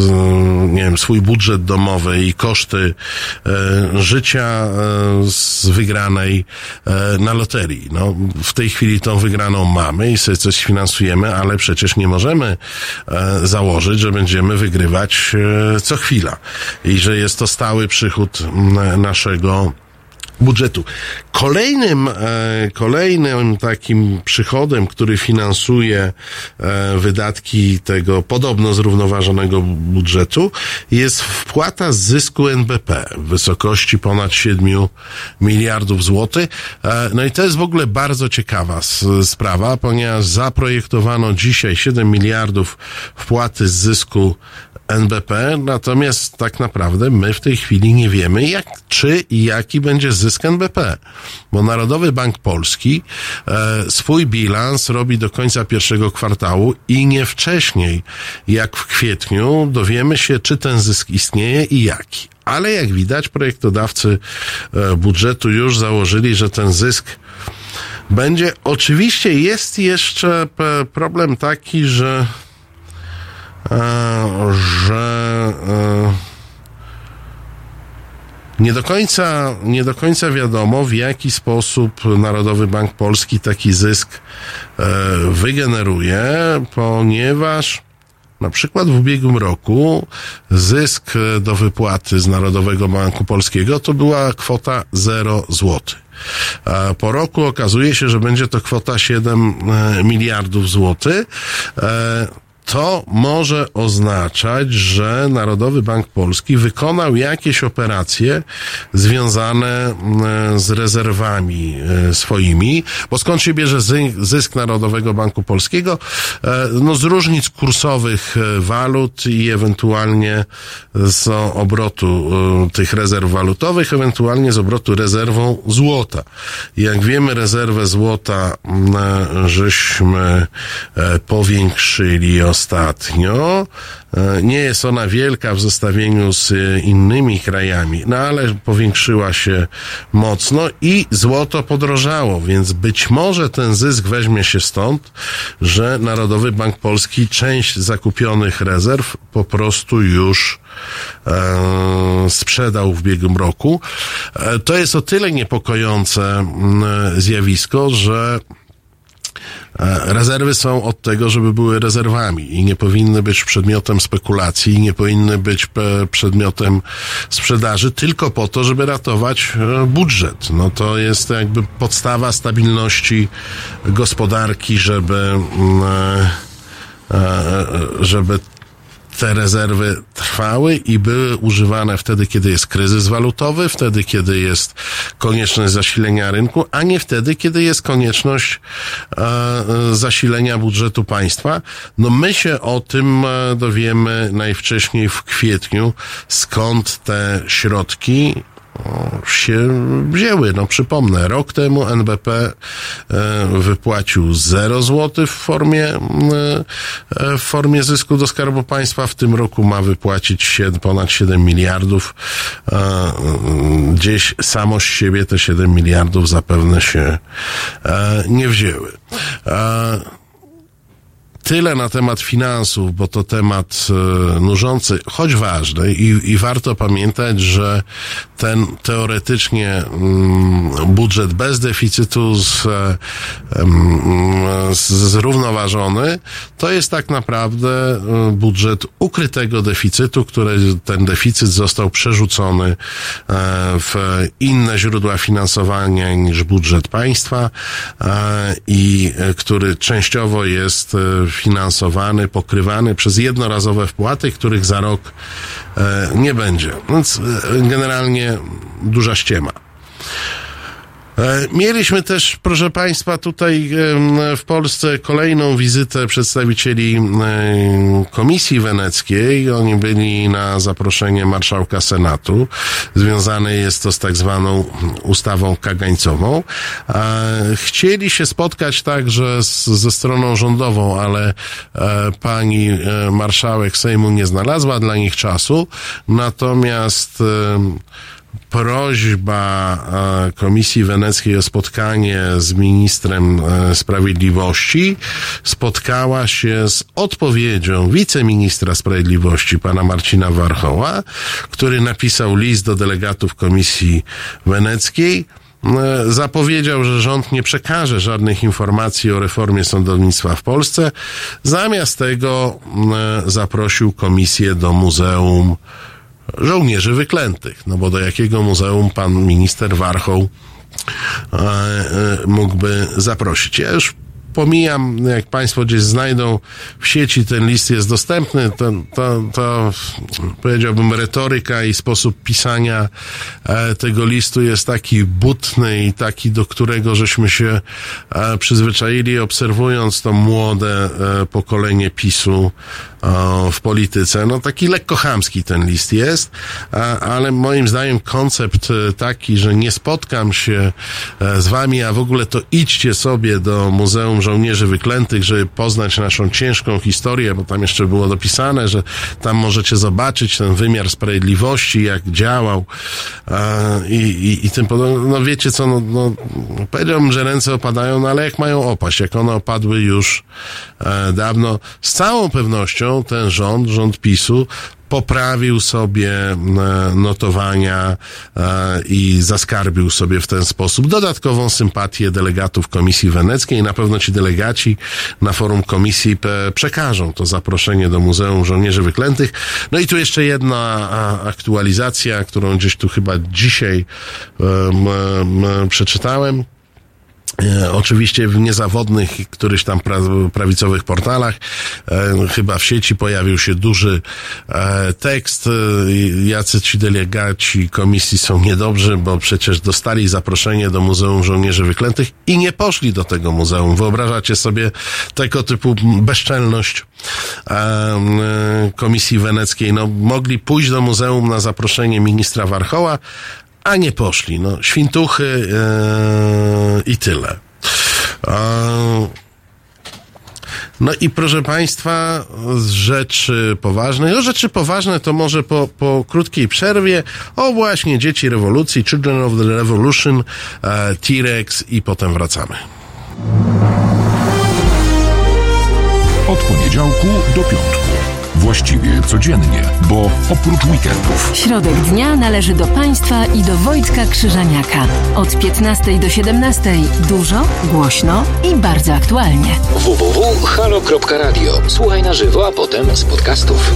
A: nie wiem, swój budżet domowy i koszty e, życia e, z wygranej e, na loterii. No, w tej chwili tą wygraną mamy i sobie coś finansujemy, ale przecież nie możemy e, założyć, że będziemy wygrywać e, co chwila i że jest to stały przychód mm, naszego budżetu. Kolejnym, e, kolejnym takim przychodem, który finansuje e, wydatki tego podobno zrównoważonego budżetu jest wpłata z zysku NBP w wysokości ponad 7 miliardów złotych. E, no i to jest w ogóle bardzo ciekawa sprawa, ponieważ zaprojektowano dzisiaj 7 miliardów wpłaty z zysku NBP, natomiast tak naprawdę my w tej chwili nie wiemy, jak, czy i jaki będzie zysk NBP. Bo Narodowy Bank Polski e, swój bilans robi do końca pierwszego kwartału i nie wcześniej, jak w kwietniu, dowiemy się, czy ten zysk istnieje i jaki. Ale jak widać, projektodawcy e, budżetu już założyli, że ten zysk będzie. Oczywiście jest jeszcze problem taki, że że e, nie do końca, nie do końca wiadomo, w jaki sposób Narodowy Bank Polski taki zysk e, wygeneruje, ponieważ na przykład w ubiegłym roku zysk e, do wypłaty z Narodowego Banku Polskiego to była kwota 0 złotych. A Po roku okazuje się, że będzie to kwota 7 e, miliardów złotych. To może oznaczać, że Narodowy Bank Polski wykonał jakieś operacje związane mm, z rezerwami e, swoimi, bo skąd się bierze zy- zysk Narodowego Banku Polskiego? E, No z różnic kursowych e, walut i ewentualnie z obrotu tych rezerw walutowych, ewentualnie z obrotu rezerwą złota. Jak wiemy, rezerwę złota mm, żeśmy powiększyli ostatnio. E, Nie jest ona wielka w zestawieniu z e, innymi krajami, no ale powiększyła się mocno i złoto podrożało, więc być może ten zysk weźmie się stąd, że Narodowy Bank Polski część zakupionych rezerw po prostu już e, sprzedał w ubiegłym roku. E, to jest o tyle niepokojące mm, zjawisko, że E, Rezerwy są od tego, żeby były rezerwami i nie powinny być przedmiotem spekulacji, nie powinny być pe- przedmiotem sprzedaży tylko po to, żeby ratować e, budżet. No to jest jakby podstawa stabilności gospodarki, żeby, mm, e, e, żeby te rezerwy trwały i były używane wtedy, kiedy jest kryzys walutowy, wtedy, kiedy jest konieczność zasilenia rynku, a nie wtedy, kiedy jest konieczność e, e, zasilenia budżetu państwa. No my się o tym e, dowiemy najwcześniej w kwietniu, skąd te środki się wzięły. No przypomnę, rok temu NBP e, wypłacił 0 zł w formie, e, e, w formie zysku do Skarbu Państwa. W tym roku ma wypłacić ponad 7 miliardów. Gdzieś samo z siebie te 7 miliardów zapewne się nie wzięły. Tyle na temat finansów, bo to temat e, nużący, choć ważny i, i warto pamiętać, że ten teoretycznie mm, budżet bez deficytu e, z, zrównoważony, to jest tak naprawdę e, budżet ukrytego deficytu, który ten deficyt został przerzucony w inne źródła finansowania niż budżet państwa i który częściowo jest finansowany, pokrywany przez jednorazowe wpłaty, których za rok e, nie będzie. Więc e, generalnie duża ściema. E, Mieliśmy też, proszę Państwa, tutaj w Polsce kolejną wizytę przedstawicieli Komisji Weneckiej. Oni byli na zaproszenie marszałka Senatu. Związane jest to z tak zwaną ustawą kagańcową. Chcieli się spotkać także z, ze stroną rządową, ale e, pani e, marszałek Sejmu nie znalazła dla nich czasu. Natomiast prośba e, Komisji Weneckiej o spotkanie z ministrem e, sprawiedliwości spotkała się z odpowiedzią wiceministra sprawiedliwości pana Marcina Warchoła, który napisał list do delegatów Komisji Weneckiej e, zapowiedział, że rząd nie przekaże żadnych informacji o reformie sądownictwa w Polsce. Zamiast tego zaprosił komisję do Muzeum żołnierzy wyklętych. No bo do jakiego muzeum pan minister Warchoł e, e, mógłby zaprosić? Ja już pomijam, jak Państwo gdzieś znajdą w sieci, ten list jest dostępny, to, to, to powiedziałbym retoryka i sposób pisania e, tego listu jest taki butny i taki, do którego żeśmy się e, przyzwyczaili, obserwując to młode e, pokolenie PiSu w polityce. No taki lekko chamski ten list jest, ale moim zdaniem koncept e, taki, że nie spotkam się e, z wami, a w ogóle to idźcie sobie do Muzeum Żołnierzy Wyklętych, żeby poznać naszą ciężką historię, bo tam jeszcze było dopisane, że tam możecie zobaczyć ten wymiar sprawiedliwości, jak działał i, i, i tym podobne. No wiecie co, no, no, powiedziałbym, że ręce opadają, no ale jak mają opaść, jak one opadły już e, dawno, z całą pewnością ten rząd, rząd PiSu, poprawił sobie e, notowania e, i zaskarbił sobie w ten sposób dodatkową sympatię delegatów Komisji Weneckiej. Na pewno ci delegaci na forum komisji przekażą to zaproszenie do Muzeum Żołnierzy Wyklętych. No i tu jeszcze jedna aktualizacja, którą gdzieś tu chyba dzisiaj em, przeczytałem. E, oczywiście w niezawodnych któryś tam pra, prawicowych portalach, e, chyba w sieci pojawił się duży e, tekst, jacy ci delegaci komisji są niedobrzy, bo przecież dostali zaproszenie do Muzeum Żołnierzy Wyklętych i nie poszli do tego muzeum. Wyobrażacie sobie tego typu bezczelność Komisji Weneckiej. No, mogli pójść do muzeum na zaproszenie ministra Warchoła, a nie poszli. No, świntuchy e, i tyle. No i proszę Państwa, z rzeczy poważnych. No rzeczy poważne to może po, po krótkiej przerwie. O właśnie, dzieci rewolucji, Children of the Revolution, e, T-Rex i potem wracamy.
B: Od poniedziałku do piątku. Właściwie codziennie, bo oprócz weekendów.
D: Środek dnia należy do Państwa i do Wojtka Krzyżaniaka. Od 15 do 17 dużo, głośno i bardzo aktualnie.
F: www.halo.radio. Słuchaj na żywo, a potem z podcastów.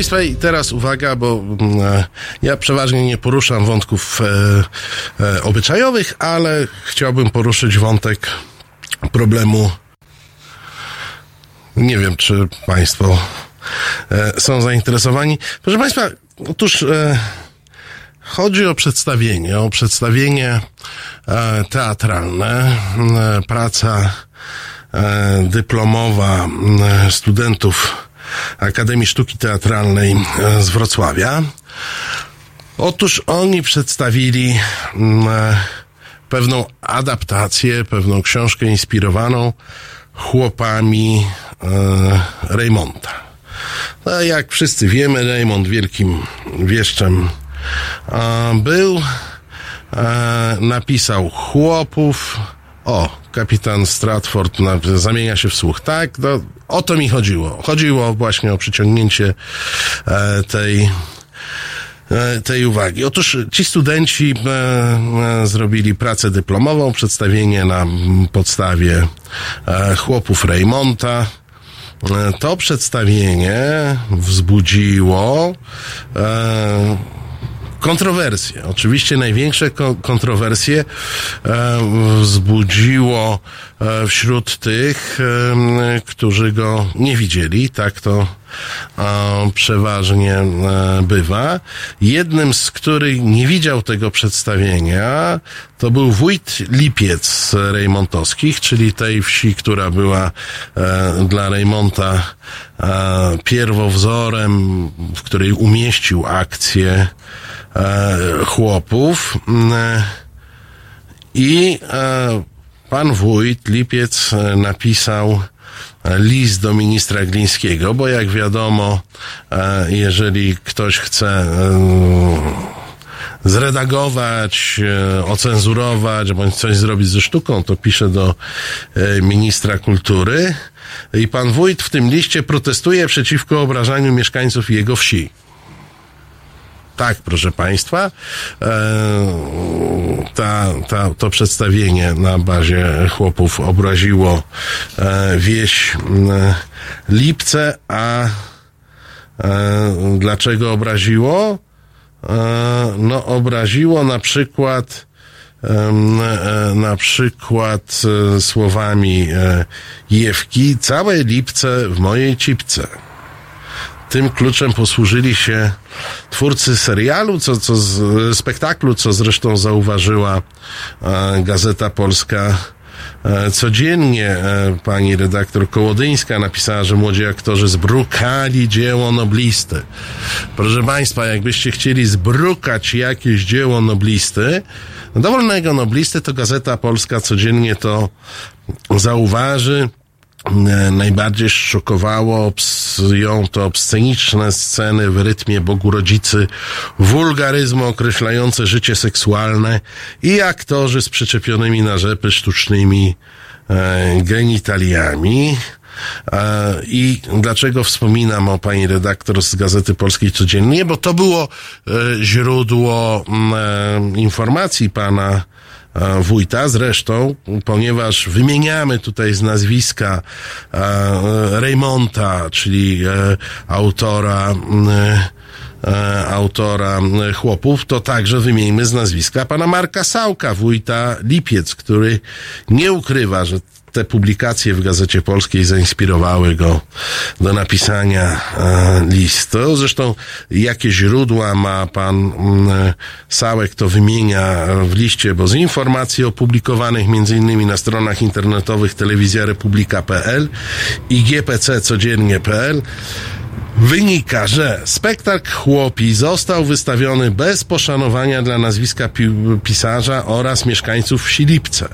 A: Państwa, i teraz uwaga, bo mm, e, ja przeważnie nie poruszam wątków e, e, obyczajowych, ale chciałbym poruszyć wątek problemu. Nie wiem, czy Państwo są zainteresowani. Proszę Państwa, otóż chodzi o przedstawienie, o przedstawienie teatralne, praca dyplomowa studentów Akademii Sztuki Teatralnej e, z Wrocławia. Otóż oni przedstawili mm, e, pewną adaptację, pewną książkę inspirowaną chłopami e, Raymonta. No, jak wszyscy wiemy, Raymond wielkim wieszczem był. Napisał chłopów. O, kapitan Stratford na, zamienia się w słuch. Tak, no, o to mi chodziło. Chodziło właśnie o przyciągnięcie e, tej e, tej uwagi. Otóż ci studenci e, e, zrobili pracę dyplomową, przedstawienie na podstawie e, chłopów Raymonta. E, To przedstawienie wzbudziło e, kontrowersje. Oczywiście największe ko- kontrowersje e, wzbudziło e, wśród tych, e, którzy go nie widzieli. Tak to przeważnie bywa. Jednym z których nie widział tego przedstawienia to był wójt Lipiec Rejmontowskich, czyli tej wsi, która była dla Rejmonta pierwowzorem, w której umieścił akcję chłopów. Mm, I e, pan wójt Lipiec e, napisał e, list do ministra Glińskiego, bo jak wiadomo, e, jeżeli ktoś chce e, zredagować, e, ocenzurować, bądź coś zrobić ze sztuką, to pisze do e, ministra kultury i pan wójt w tym liście protestuje przeciwko obrażaniu mieszkańców jego wsi. Tak, proszę Państwa, e, ta, ta, to przedstawienie na bazie chłopów obraziło e, wieś Lipce, a e, dlaczego obraziło? No, obraziło na przykład na przykład słowami Jewki, całe Lipce w mojej cipce. Tym kluczem posłużyli się twórcy serialu, co, co z, spektaklu, co zresztą zauważyła e, Gazeta Polska e, codziennie. E, pani redaktor Kołodyńska napisała, że młodzi aktorzy zbrukali dzieło noblisty. Proszę Państwa, jakbyście chcieli zbrukać jakieś dzieło noblisty, dowolnego noblisty, to Gazeta Polska codziennie to zauważy. E, Najbardziej szokowało ją to obsceniczne sceny w rytmie Bogu Rodzicy, wulgaryzmy określające życie seksualne i aktorzy z przyczepionymi na rzepy sztucznymi e, genitaliami. E, I dlaczego wspominam o pani redaktor z Gazety Polskiej Codziennie? Bo to było źródło informacji pana wójta. Zresztą, ponieważ wymieniamy tutaj z nazwiska e, Raymonta, czyli e, autora e, autora chłopów, to także wymieńmy z nazwiska pana Marka Sałka, wójta Lipiec, który nie ukrywa, że te publikacje w Gazecie Polskiej zainspirowały go do napisania e, listu. Zresztą jakie źródła ma pan mm, Sałek, to wymienia w liście, bo z informacji opublikowanych innymi na stronach internetowych telewizja republika.pl i gpc codziennie.pl Wynika, że spektakl Chłopi został wystawiony bez poszanowania dla nazwiska pi pisarza oraz mieszkańców wsi Lipce.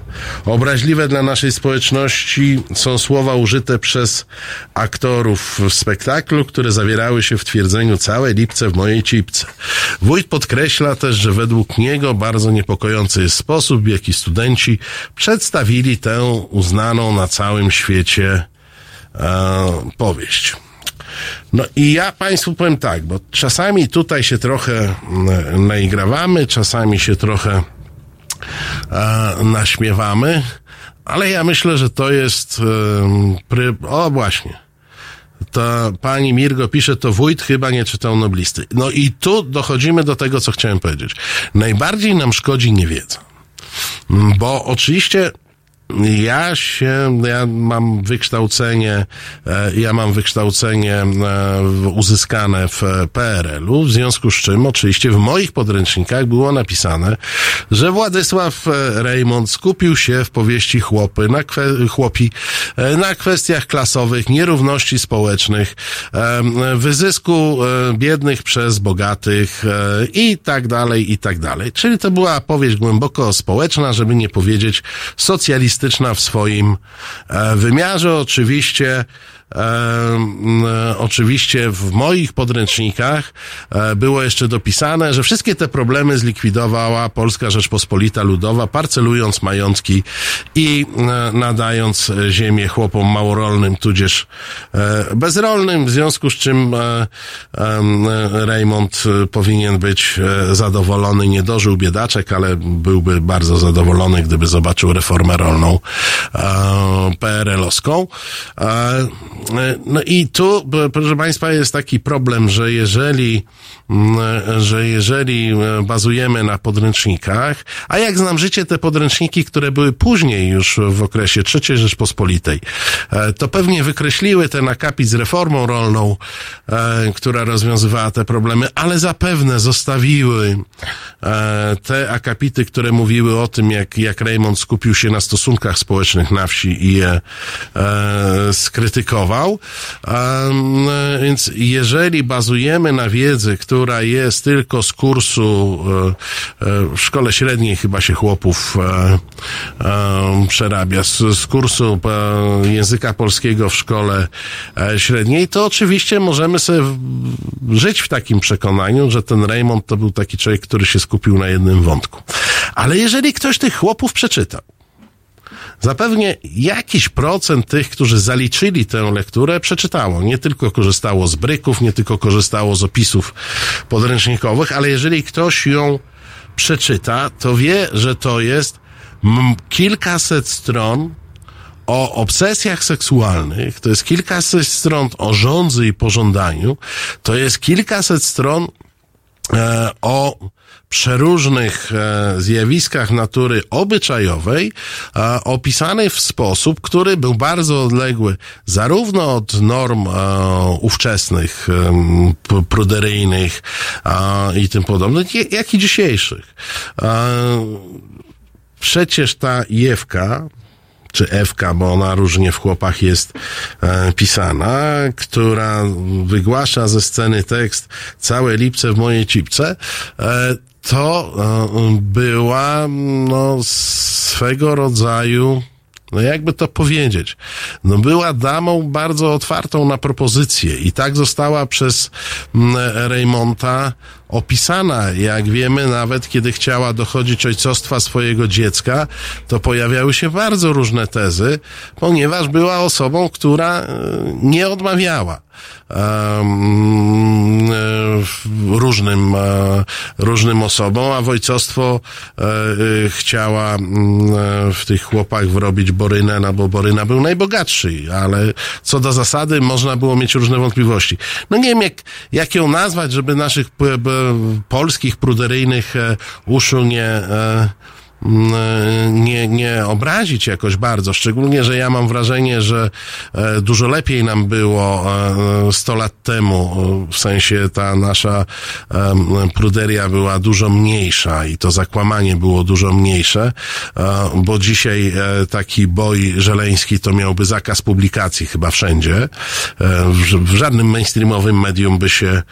A: Obraźliwe dla naszej społeczności są słowa użyte przez aktorów w spektaklu, które zawierały się w twierdzeniu całe Lipce w mojej cipce. Wójt podkreśla też, że według niego bardzo niepokojący jest sposób, w jaki studenci przedstawili tę uznaną na całym świecie e, powieść. No i ja Państwu powiem tak, bo czasami tutaj się trochę mm, naigrawamy, czasami się trochę e, naśmiewamy, ale ja myślę, że to jest e. O, właśnie. To pani Mirgo pisze, to wójt chyba nie czytał noblisty. No i tu dochodzimy do tego, co chciałem powiedzieć. Najbardziej nam szkodzi niewiedza. Bo oczywiście ja się, ja mam wykształcenie, e, ja mam wykształcenie e, uzyskane w PRL-u, w związku z czym oczywiście w moich podręcznikach było napisane, że Władysław e, Reymont skupił się w powieści Chłopy, na kwe, Chłopi, e, na kwestiach klasowych, nierówności społecznych, e, wyzysku e, biednych przez bogatych e, i tak dalej, i tak dalej. Czyli to była powieść głęboko społeczna, żeby nie powiedzieć socjalistyczna w swoim e, wymiarze. Oczywiście oczywiście w moich podręcznikach e, było jeszcze dopisane, że wszystkie te problemy zlikwidowała Polska Rzeczpospolita Ludowa, parcelując majątki i e, nadając e, ziemię chłopom małorolnym, tudzież e, bezrolnym, w związku z czym e, e, Raymond e, powinien być e, zadowolony. Nie dożył biedaczek, ale byłby bardzo zadowolony, gdyby zobaczył reformę rolną e, PRL-owską. E, no i tu, proszę Państwa, jest taki problem, że jeżeli, że jeżeli e, bazujemy na podręcznikach, a jak znam życie, te podręczniki, które były później już w okresie III Rzeczpospolitej, e, to pewnie wykreśliły ten akapit z reformą rolną, która rozwiązywała te problemy, ale zapewne zostawiły te akapity, które mówiły o tym, jak, jak Raymond skupił się na stosunkach społecznych na wsi i je skrytykował. Em, e, więc jeżeli bazujemy na wiedzy, która jest tylko z kursu e, e, w szkole średniej chyba się chłopów e, przerabia, z, z kursu języka polskiego w szkole średniej, to oczywiście możemy sobie żyć w takim przekonaniu, że ten Raymond to był taki człowiek, który się skupił na jednym wątku. Ale jeżeli ktoś tych chłopów przeczytał, Zapewnie jakiś procent tych, którzy zaliczyli tę lekturę, przeczytało. Nie tylko korzystało z bryków, nie tylko korzystało z opisów podręcznikowych, ale jeżeli ktoś ją przeczyta, to wie, że to jest kilkaset stron o obsesjach seksualnych, to jest kilkaset stron o żądzy i pożądaniu, to jest kilkaset stron e, o przeróżnych e, zjawiskach natury obyczajowej, e, opisanych w sposób, który był bardzo odległy zarówno od norm e, ówczesnych, p- pruderyjnych e, i tym podobnych, jak i dzisiejszych. E, przecież ta Jewka, czy Ewka, bo ona różnie w chłopach jest e, pisana, która wygłasza ze sceny tekst całe lipce w mojej cipce, e, to e, była no, swego rodzaju no jakby to powiedzieć, no była damą bardzo otwartą na propozycje i tak została przez Raymonta opisana. Jak wiemy, nawet kiedy chciała dochodzić ojcostwa swojego dziecka, to pojawiały się bardzo różne tezy, ponieważ była osobą, która e, nie odmawiała e, różnym, e, różnym osobom, a wojcostwo chciała mm, w tych chłopach wrobić Borynę, no bo Boryna był najbogatszy, ale co do zasady można było mieć różne wątpliwości. No nie wiem, jak, jak ją nazwać, żeby naszych polskich pruderyjnych e, uszu nie... E, mm, e, nie, nie obrazić jakoś bardzo, szczególnie, że ja mam wrażenie, że e, dużo lepiej nam było e, 100 lat temu, e, w sensie ta nasza pruderia była dużo mniejsza i to zakłamanie było dużo mniejsze, e, bo dzisiaj e, taki boj żeleński to miałby zakaz publikacji chyba wszędzie. E, w, żadnym mainstreamowym medium by się e,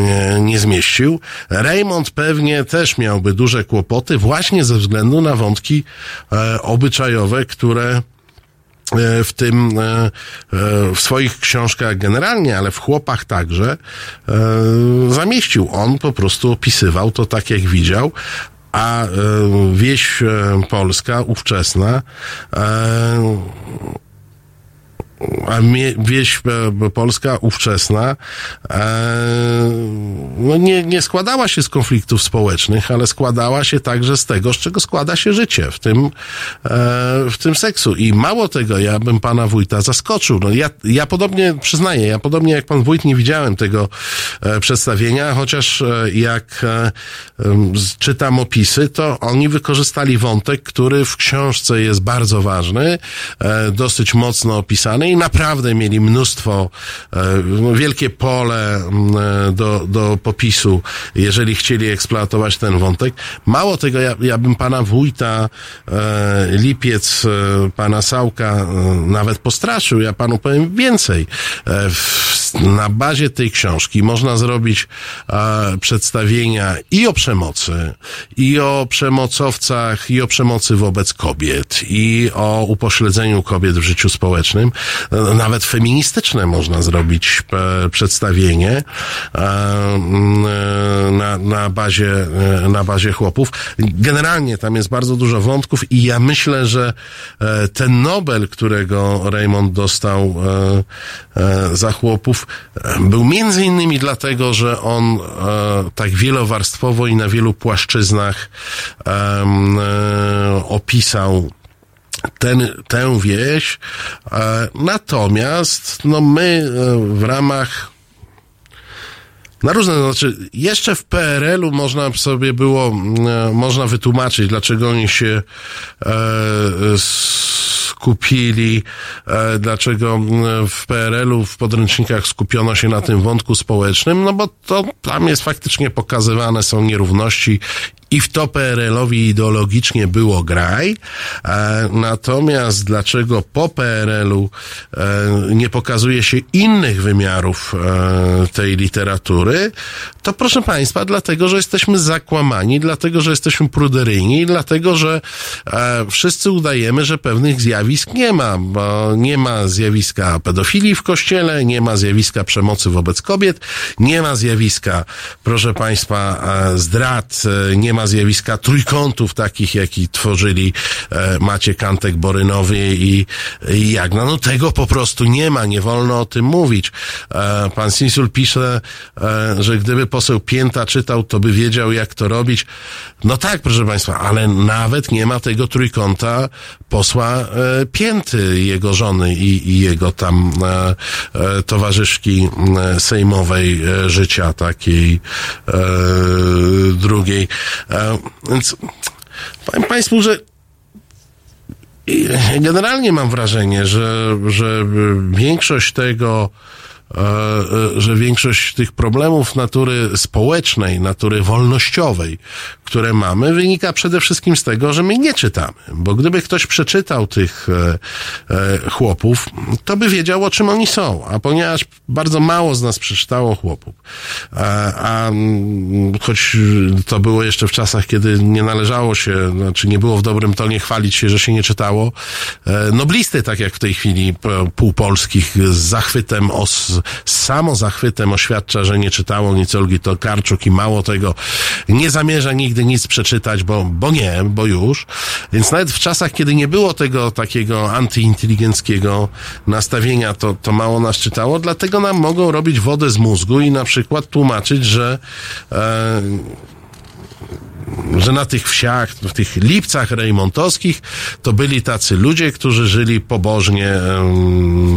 A: nie, nie zmieścił. Raymond pewnie też miałby duże kłopoty właśnie ze względu na wątki e, obyczajowe, które e, w tym, e, w swoich książkach generalnie, ale w chłopach także, zamieścił. On po prostu opisywał to tak, jak widział, a wieś polska, ówczesna, a wieś e, polska ówczesna e, no nie, nie składała się z konfliktów społecznych, ale składała się także z tego, z czego składa się życie, w tym, e, w tym seksu. I mało tego, ja bym pana wójta zaskoczył. No ja, ja podobnie, przyznaję, ja podobnie jak pan wójt nie widziałem tego przedstawienia, chociaż jak czytam opisy, to oni wykorzystali wątek, który w książce jest bardzo ważny, dosyć mocno opisany i naprawdę mieli mnóstwo, e, wielkie pole mm, e, do, do popisu, jeżeli chcieli eksploatować ten wątek. Mało tego, ja, ja bym pana wójta e, Lipiec, pana Sałka nawet postraszył. Ja panu powiem więcej. W na bazie tej książki można zrobić e, przedstawienia i o przemocy, i o przemocowcach, i o przemocy wobec kobiet, i o upośledzeniu kobiet w życiu społecznym. E, nawet feministyczne można zrobić e, przedstawienie e, e, na, na, bazie, e, na bazie chłopów. Generalnie tam jest bardzo dużo wątków i ja myślę, że ten Nobel, którego Raymond dostał za chłopów, e, był między innymi dlatego, że on e, tak wielowarstwowo i na wielu płaszczyznach e, opisał ten, tę wieś. Natomiast no my w ramach na różne, znaczy jeszcze w PRL-u można sobie było, można wytłumaczyć, dlaczego oni się e, skupili, e, dlaczego w PRL-u w podręcznikach skupiono się na tym wątku społecznym, no bo to tam jest faktycznie pokazywane są nierówności i w to PRL-owi ideologicznie było graj. E, natomiast dlaczego po PRL-u e, nie pokazuje się innych wymiarów e, tej literatury, to proszę Państwa, dlatego, że jesteśmy zakłamani, dlatego, że jesteśmy pruderyjni, dlatego, że wszyscy udajemy, że pewnych zjawisk nie ma, bo nie ma zjawiska pedofilii w kościele, nie ma zjawiska przemocy wobec kobiet, nie ma zjawiska, proszę Państwa, zdrad, nie ma zjawiska trójkątów takich, jaki tworzyli e, Maciek Kantek Borynowy i, i Jagna. No tego po prostu nie ma, nie wolno o tym mówić. E, pan Sinsul pisze, e, że gdyby poseł Pięta czytał, to by wiedział, jak to robić. No tak, proszę Państwa, ale nawet nie ma tego trójkąta posła Pięty, jego żony i, i jego tam towarzyszki sejmowej życia takiej drugiej. E, więc powiem Państwu, że generalnie mam wrażenie, że, że większość tego, że większość tych problemów natury społecznej, natury wolnościowej, które mamy, wynika przede wszystkim z tego, że my nie czytamy. Bo gdyby ktoś przeczytał tych e, e, chłopów, to by wiedział, o czym oni są. A ponieważ bardzo mało z nas przeczytało chłopów, a, choć to było jeszcze w czasach, kiedy nie należało się, znaczy nie było w dobrym tonie chwalić się, że się nie czytało, e, noblisty, tak jak w tej chwili półpolskich, z zachwytem, o, z samozachwytem oświadcza, że nie czytało nic Olgi Tokarczuk i mało tego, nie zamierza nigdy nic przeczytać, bo, bo nie, bo już. Więc nawet w czasach, kiedy nie było tego takiego antyinteligenckiego nastawienia, to, to mało nas czytało, dlatego nam mogą robić wodę z mózgu i na przykład tłumaczyć, że e, że na tych wsiach, w tych lipcach rejmontowskich, to byli tacy ludzie, którzy żyli pobożnie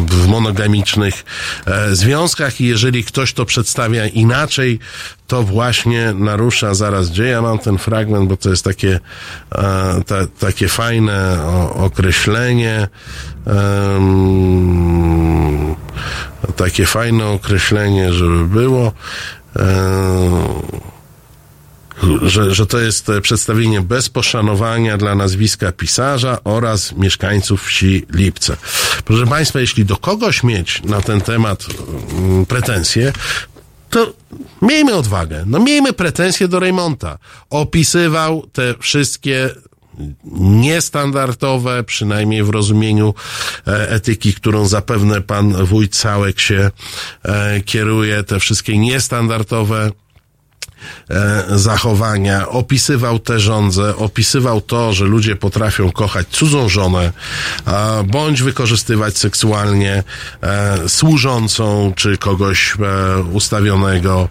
A: w monogamicznych e, związkach i jeżeli ktoś to przedstawia inaczej, to właśnie narusza zaraz gdzie ja mam ten fragment, bo to jest takie, e, ta, takie fajne określenie. takie fajne określenie, żeby było. em, że, że to jest e, przedstawienie bez poszanowania dla nazwiska pisarza oraz mieszkańców wsi Lipce. Proszę Państwa, jeśli do kogoś mieć na ten temat mm, pretensje, to miejmy odwagę. No miejmy pretensje do Reymonta. Opisywał te wszystkie niestandardowe, przynajmniej w rozumieniu e, etyki, którą zapewne pan wójt Całek się e, kieruje, te wszystkie niestandardowe zachowania, opisywał te żądze, opisywał to, że ludzie potrafią kochać cudzą żonę, e, bądź wykorzystywać seksualnie e, służącą, czy kogoś e, ustawionego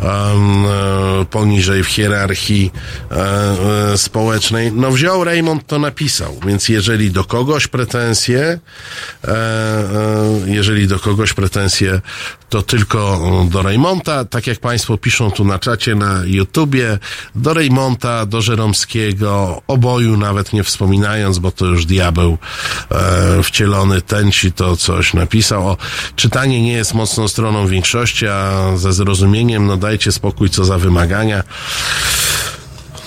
A: e, poniżej w hierarchii e, e, społecznej. No wziął Raymond to napisał, więc jeżeli do kogoś pretensje, e, e, jeżeli do kogoś pretensje, to tylko do Raymonta, tak jak Państwo piszą tu na czacie na YouTubie, do Raymonta, do Żeromskiego, oboju nawet nie wspominając, bo to już diabeł e, wcielony ten ci to coś napisał. O, czytanie nie jest mocną stroną większości, a ze zrozumieniem, no dajcie spokój, co za wymagania.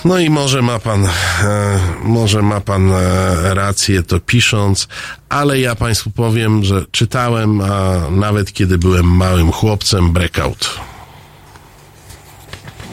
A: No i może ma pan, e, może ma pan e, rację to pisząc, ale ja państwu powiem, że czytałem, a nawet kiedy byłem małym chłopcem, breakout.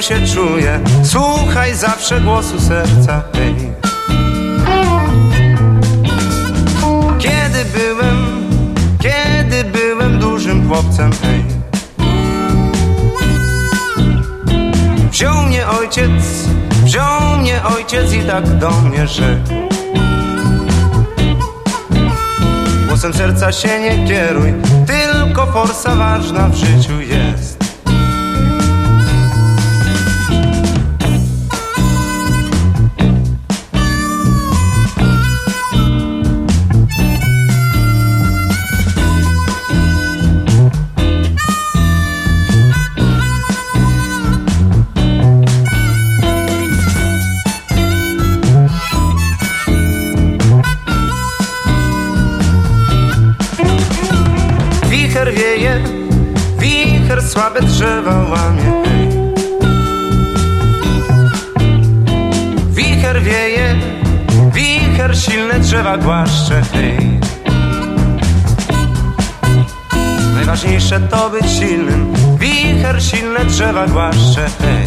K: Się czuje, słuchaj zawsze głosu serca, hej Kiedy byłem, kiedy byłem dużym chłopcem, hej Wziął mnie ojciec, wziął mnie ojciec i tak do mnie rzekł. Głosem serca się nie kieruj, tylko forsa ważna w życiu słabe drzewa łamie. Wicher wieje, wicher silne drzewa głaszcze hej. Najważniejsze to być silnym, wicher silne drzewa głaszcze hej.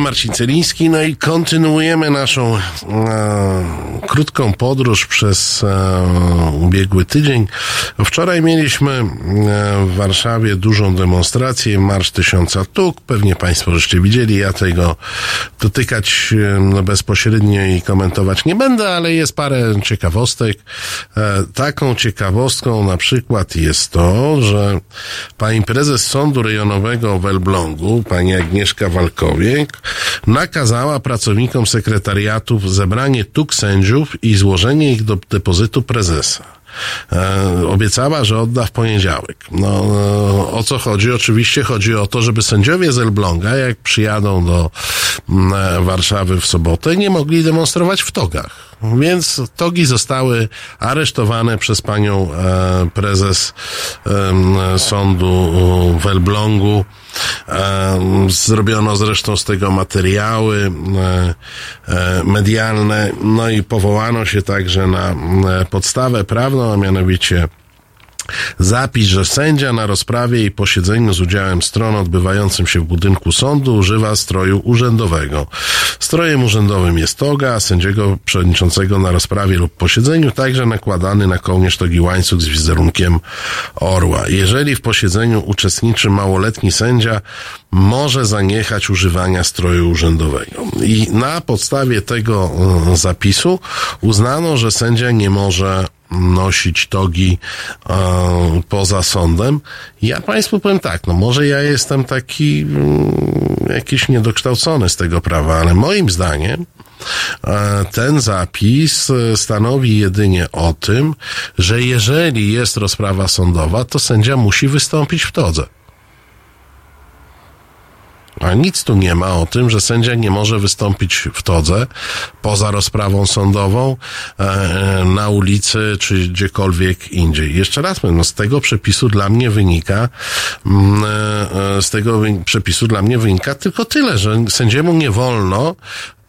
A: Marcin Celiński, no i kontynuujemy naszą e, krótką podróż przez e, ubiegły tydzień. Wczoraj mieliśmy e, w Warszawie dużą demonstrację, Marsz Tysiąca Tuk, pewnie Państwo żeście widzieli, ja tego dotykać no, bezpośrednio i komentować nie będę, ale jest parę ciekawostek. E, taką ciekawostką na przykład jest to, że pani prezes Sądu Rejonowego w Elblągu, pani Agnieszka Walkowicz, człowiek, nakazała pracownikom sekretariatów zebranie tuk sędziów i złożenie ich do depozytu prezesa. E, obiecała, że odda w poniedziałek. No, e, o co chodzi? Oczywiście chodzi o to, żeby sędziowie z Elbląga, jak przyjadą do mm, e, Warszawy w sobotę, nie mogli demonstrować w togach. Więc togi zostały aresztowane przez panią prezes sądu w Elblągu. Zrobiono zresztą z tego materiały e, e, medialne, no i powołano się także na e, podstawę prawną, a mianowicie Zapis, że sędzia na rozprawie i posiedzeniu z udziałem stron odbywającym się w budynku sądu używa stroju urzędowego. Strojem urzędowym jest toga, a sędziego przewodniczącego na rozprawie lub posiedzeniu także nakładany na kołnierz togi łańcuch z wizerunkiem orła. Jeżeli w posiedzeniu uczestniczy małoletni sędzia, może zaniechać używania stroju urzędowego. I na podstawie tego e, zapisu uznano, że sędzia nie może nosić togi e, poza sądem. Ja Państwu powiem tak, no może ja jestem taki mm, jakiś niedokształcony z tego prawa, ale moim zdaniem e, ten zapis e, stanowi jedynie o tym, że jeżeli jest rozprawa sądowa, to sędzia musi wystąpić w todze. A nic tu nie ma o tym, że sędzia nie może wystąpić w todze poza rozprawą sądową e, na ulicy czy gdziekolwiek indziej. Jeszcze raz powiem, no z tego przepisu dla mnie wynika mm, e, z tego przepisu dla mnie wynika tylko tyle, że sędziemu nie wolno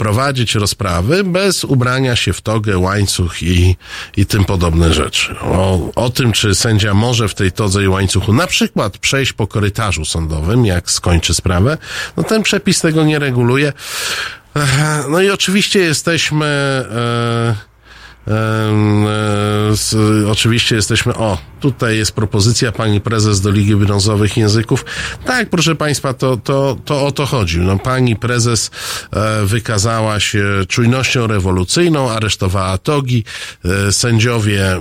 A: prowadzić rozprawy bez ubrania się w togę, łańcuch i, i tym podobne rzeczy. O, o tym, czy sędzia może w tej todze i łańcuchu na przykład przejść po korytarzu sądowym, jak skończy sprawę, no ten przepis tego nie reguluje. No i oczywiście jesteśmy... E, z, oczywiście jesteśmy. O, tutaj jest propozycja pani prezes do Ligi Brązowych Języków. Tak, proszę państwa, to, to, to o to chodzi. No, pani prezes e, wykazała się czujnością rewolucyjną, aresztowała togi. E, sędziowie,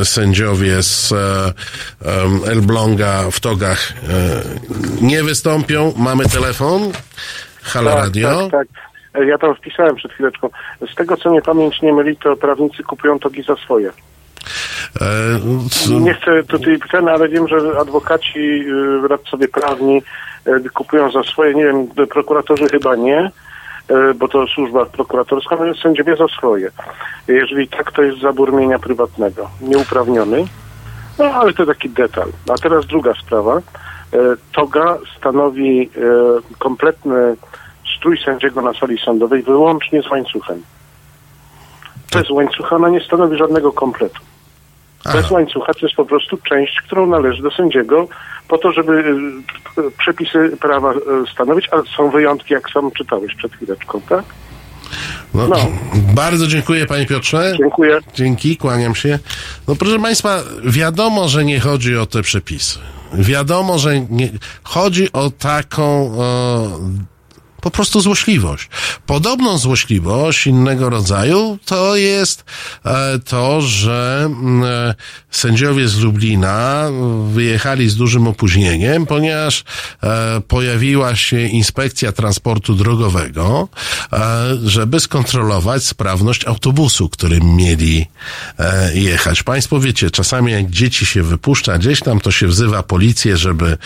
A: e, sędziowie z e, Elbląga w togach e, nie wystąpią. Mamy telefon. Halo
L: tak,
A: Radio.
L: Tak, tak. E, Ja tam wpisałem przed chwileczką. Z tego, co mnie pamięć nie myli, to prawnicy kupują togi za swoje.
A: E, c-
L: Nie chcę tutaj ceny, ale wiem, że adwokaci, y, radcowie prawni kupują za swoje. Nie wiem, prokuratorzy chyba nie, bo to służba prokuratorska, natomiast sędziowie za swoje. Jeżeli tak, to jest zabór mienia prywatnego. Nieuprawniony. No, ale to taki detal. A teraz druga sprawa. E, Toga stanowi e, kompletny strój sędziego na sali sądowej wyłącznie z łańcuchem. Bez łańcucha ona nie stanowi żadnego kompletu. Bez łańcucha to jest po prostu część, którą należy do sędziego po to, żeby y, przepisy prawa y, stanowić, ale są wyjątki, jak sam czytałeś przed chwileczką, tak?
A: No,
L: No.
A: Bardzo dziękuję panie Piotrze.
L: Dziękuję.
A: Dzięki, kłaniam się. No proszę państwa, wiadomo, że nie chodzi o te przepisy. Wiadomo, że nie, chodzi o taką e, po prostu złośliwość. Podobną złośliwość innego rodzaju to jest e, to, że mm, e, sędziowie z Lublina wyjechali z dużym opóźnieniem, ponieważ e, pojawiła się inspekcja transportu drogowego, żeby skontrolować sprawność autobusu, którym mieli jechać. Państwo wiecie, czasami jak dzieci się wypuszcza gdzieś tam, to się wzywa policję, żeby,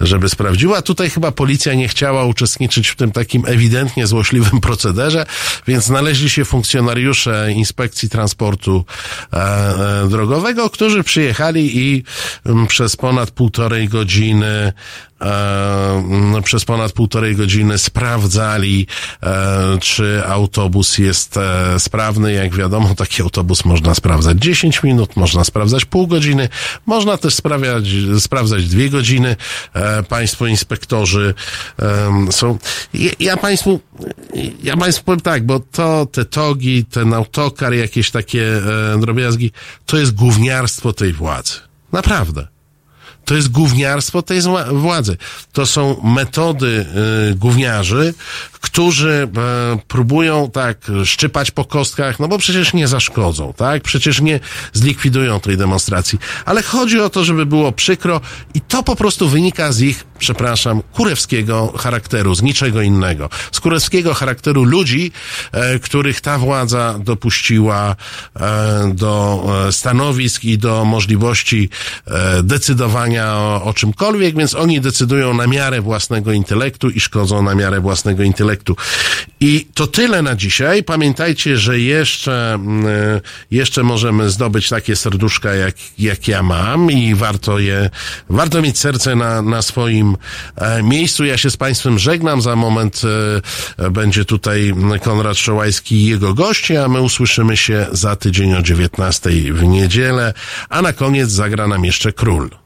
A: żeby sprawdziła. Tutaj chyba policja nie chciała uczestniczyć w tym takim ewidentnie złośliwym procederze, więc znaleźli się funkcjonariusze inspekcji transportu e, e, drogowego, którzy przyjechali i mm, przez ponad półtorej godziny e, przez ponad półtorej godziny sprawdzali, e, czy autobus jest e, sprawny. Jak wiadomo, taki autobus można sprawdzać 10 minut, można sprawdzać pół godziny, można też sprawiać, sprawdzać dwie godziny. Państwo inspektorzy są. Ja, ja Państwu, ja Państwu powiem tak, bo to te togi, ten autokar, jakieś takie drobiazgi, to jest gówniarstwo tej władzy. Naprawdę. To jest gówniarstwo tej władzy. To są metody y, gówniarzy, którzy e, próbują tak szczypać po kostkach, no bo przecież nie zaszkodzą, tak? Przecież nie zlikwidują tej demonstracji. Ale chodzi o to, żeby było przykro i to po prostu wynika z ich, przepraszam, kurewskiego charakteru, z niczego innego. Z kurewskiego charakteru ludzi, e, których ta władza dopuściła e, do stanowisk i do możliwości decydowania o, o czymkolwiek, więc oni decydują na miarę własnego intelektu i szkodzą na miarę własnego intelektu. I to tyle na dzisiaj. Pamiętajcie, że jeszcze, mm, e, jeszcze możemy zdobyć takie serduszka, jak, jak ja mam i warto je, warto mieć serce na, na swoim e, miejscu. Ja się z Państwem żegnam. Za moment e, będzie tutaj Konrad Szołajski i jego goście, a my usłyszymy się za tydzień o 19 w niedzielę. A na koniec zagra nam jeszcze król.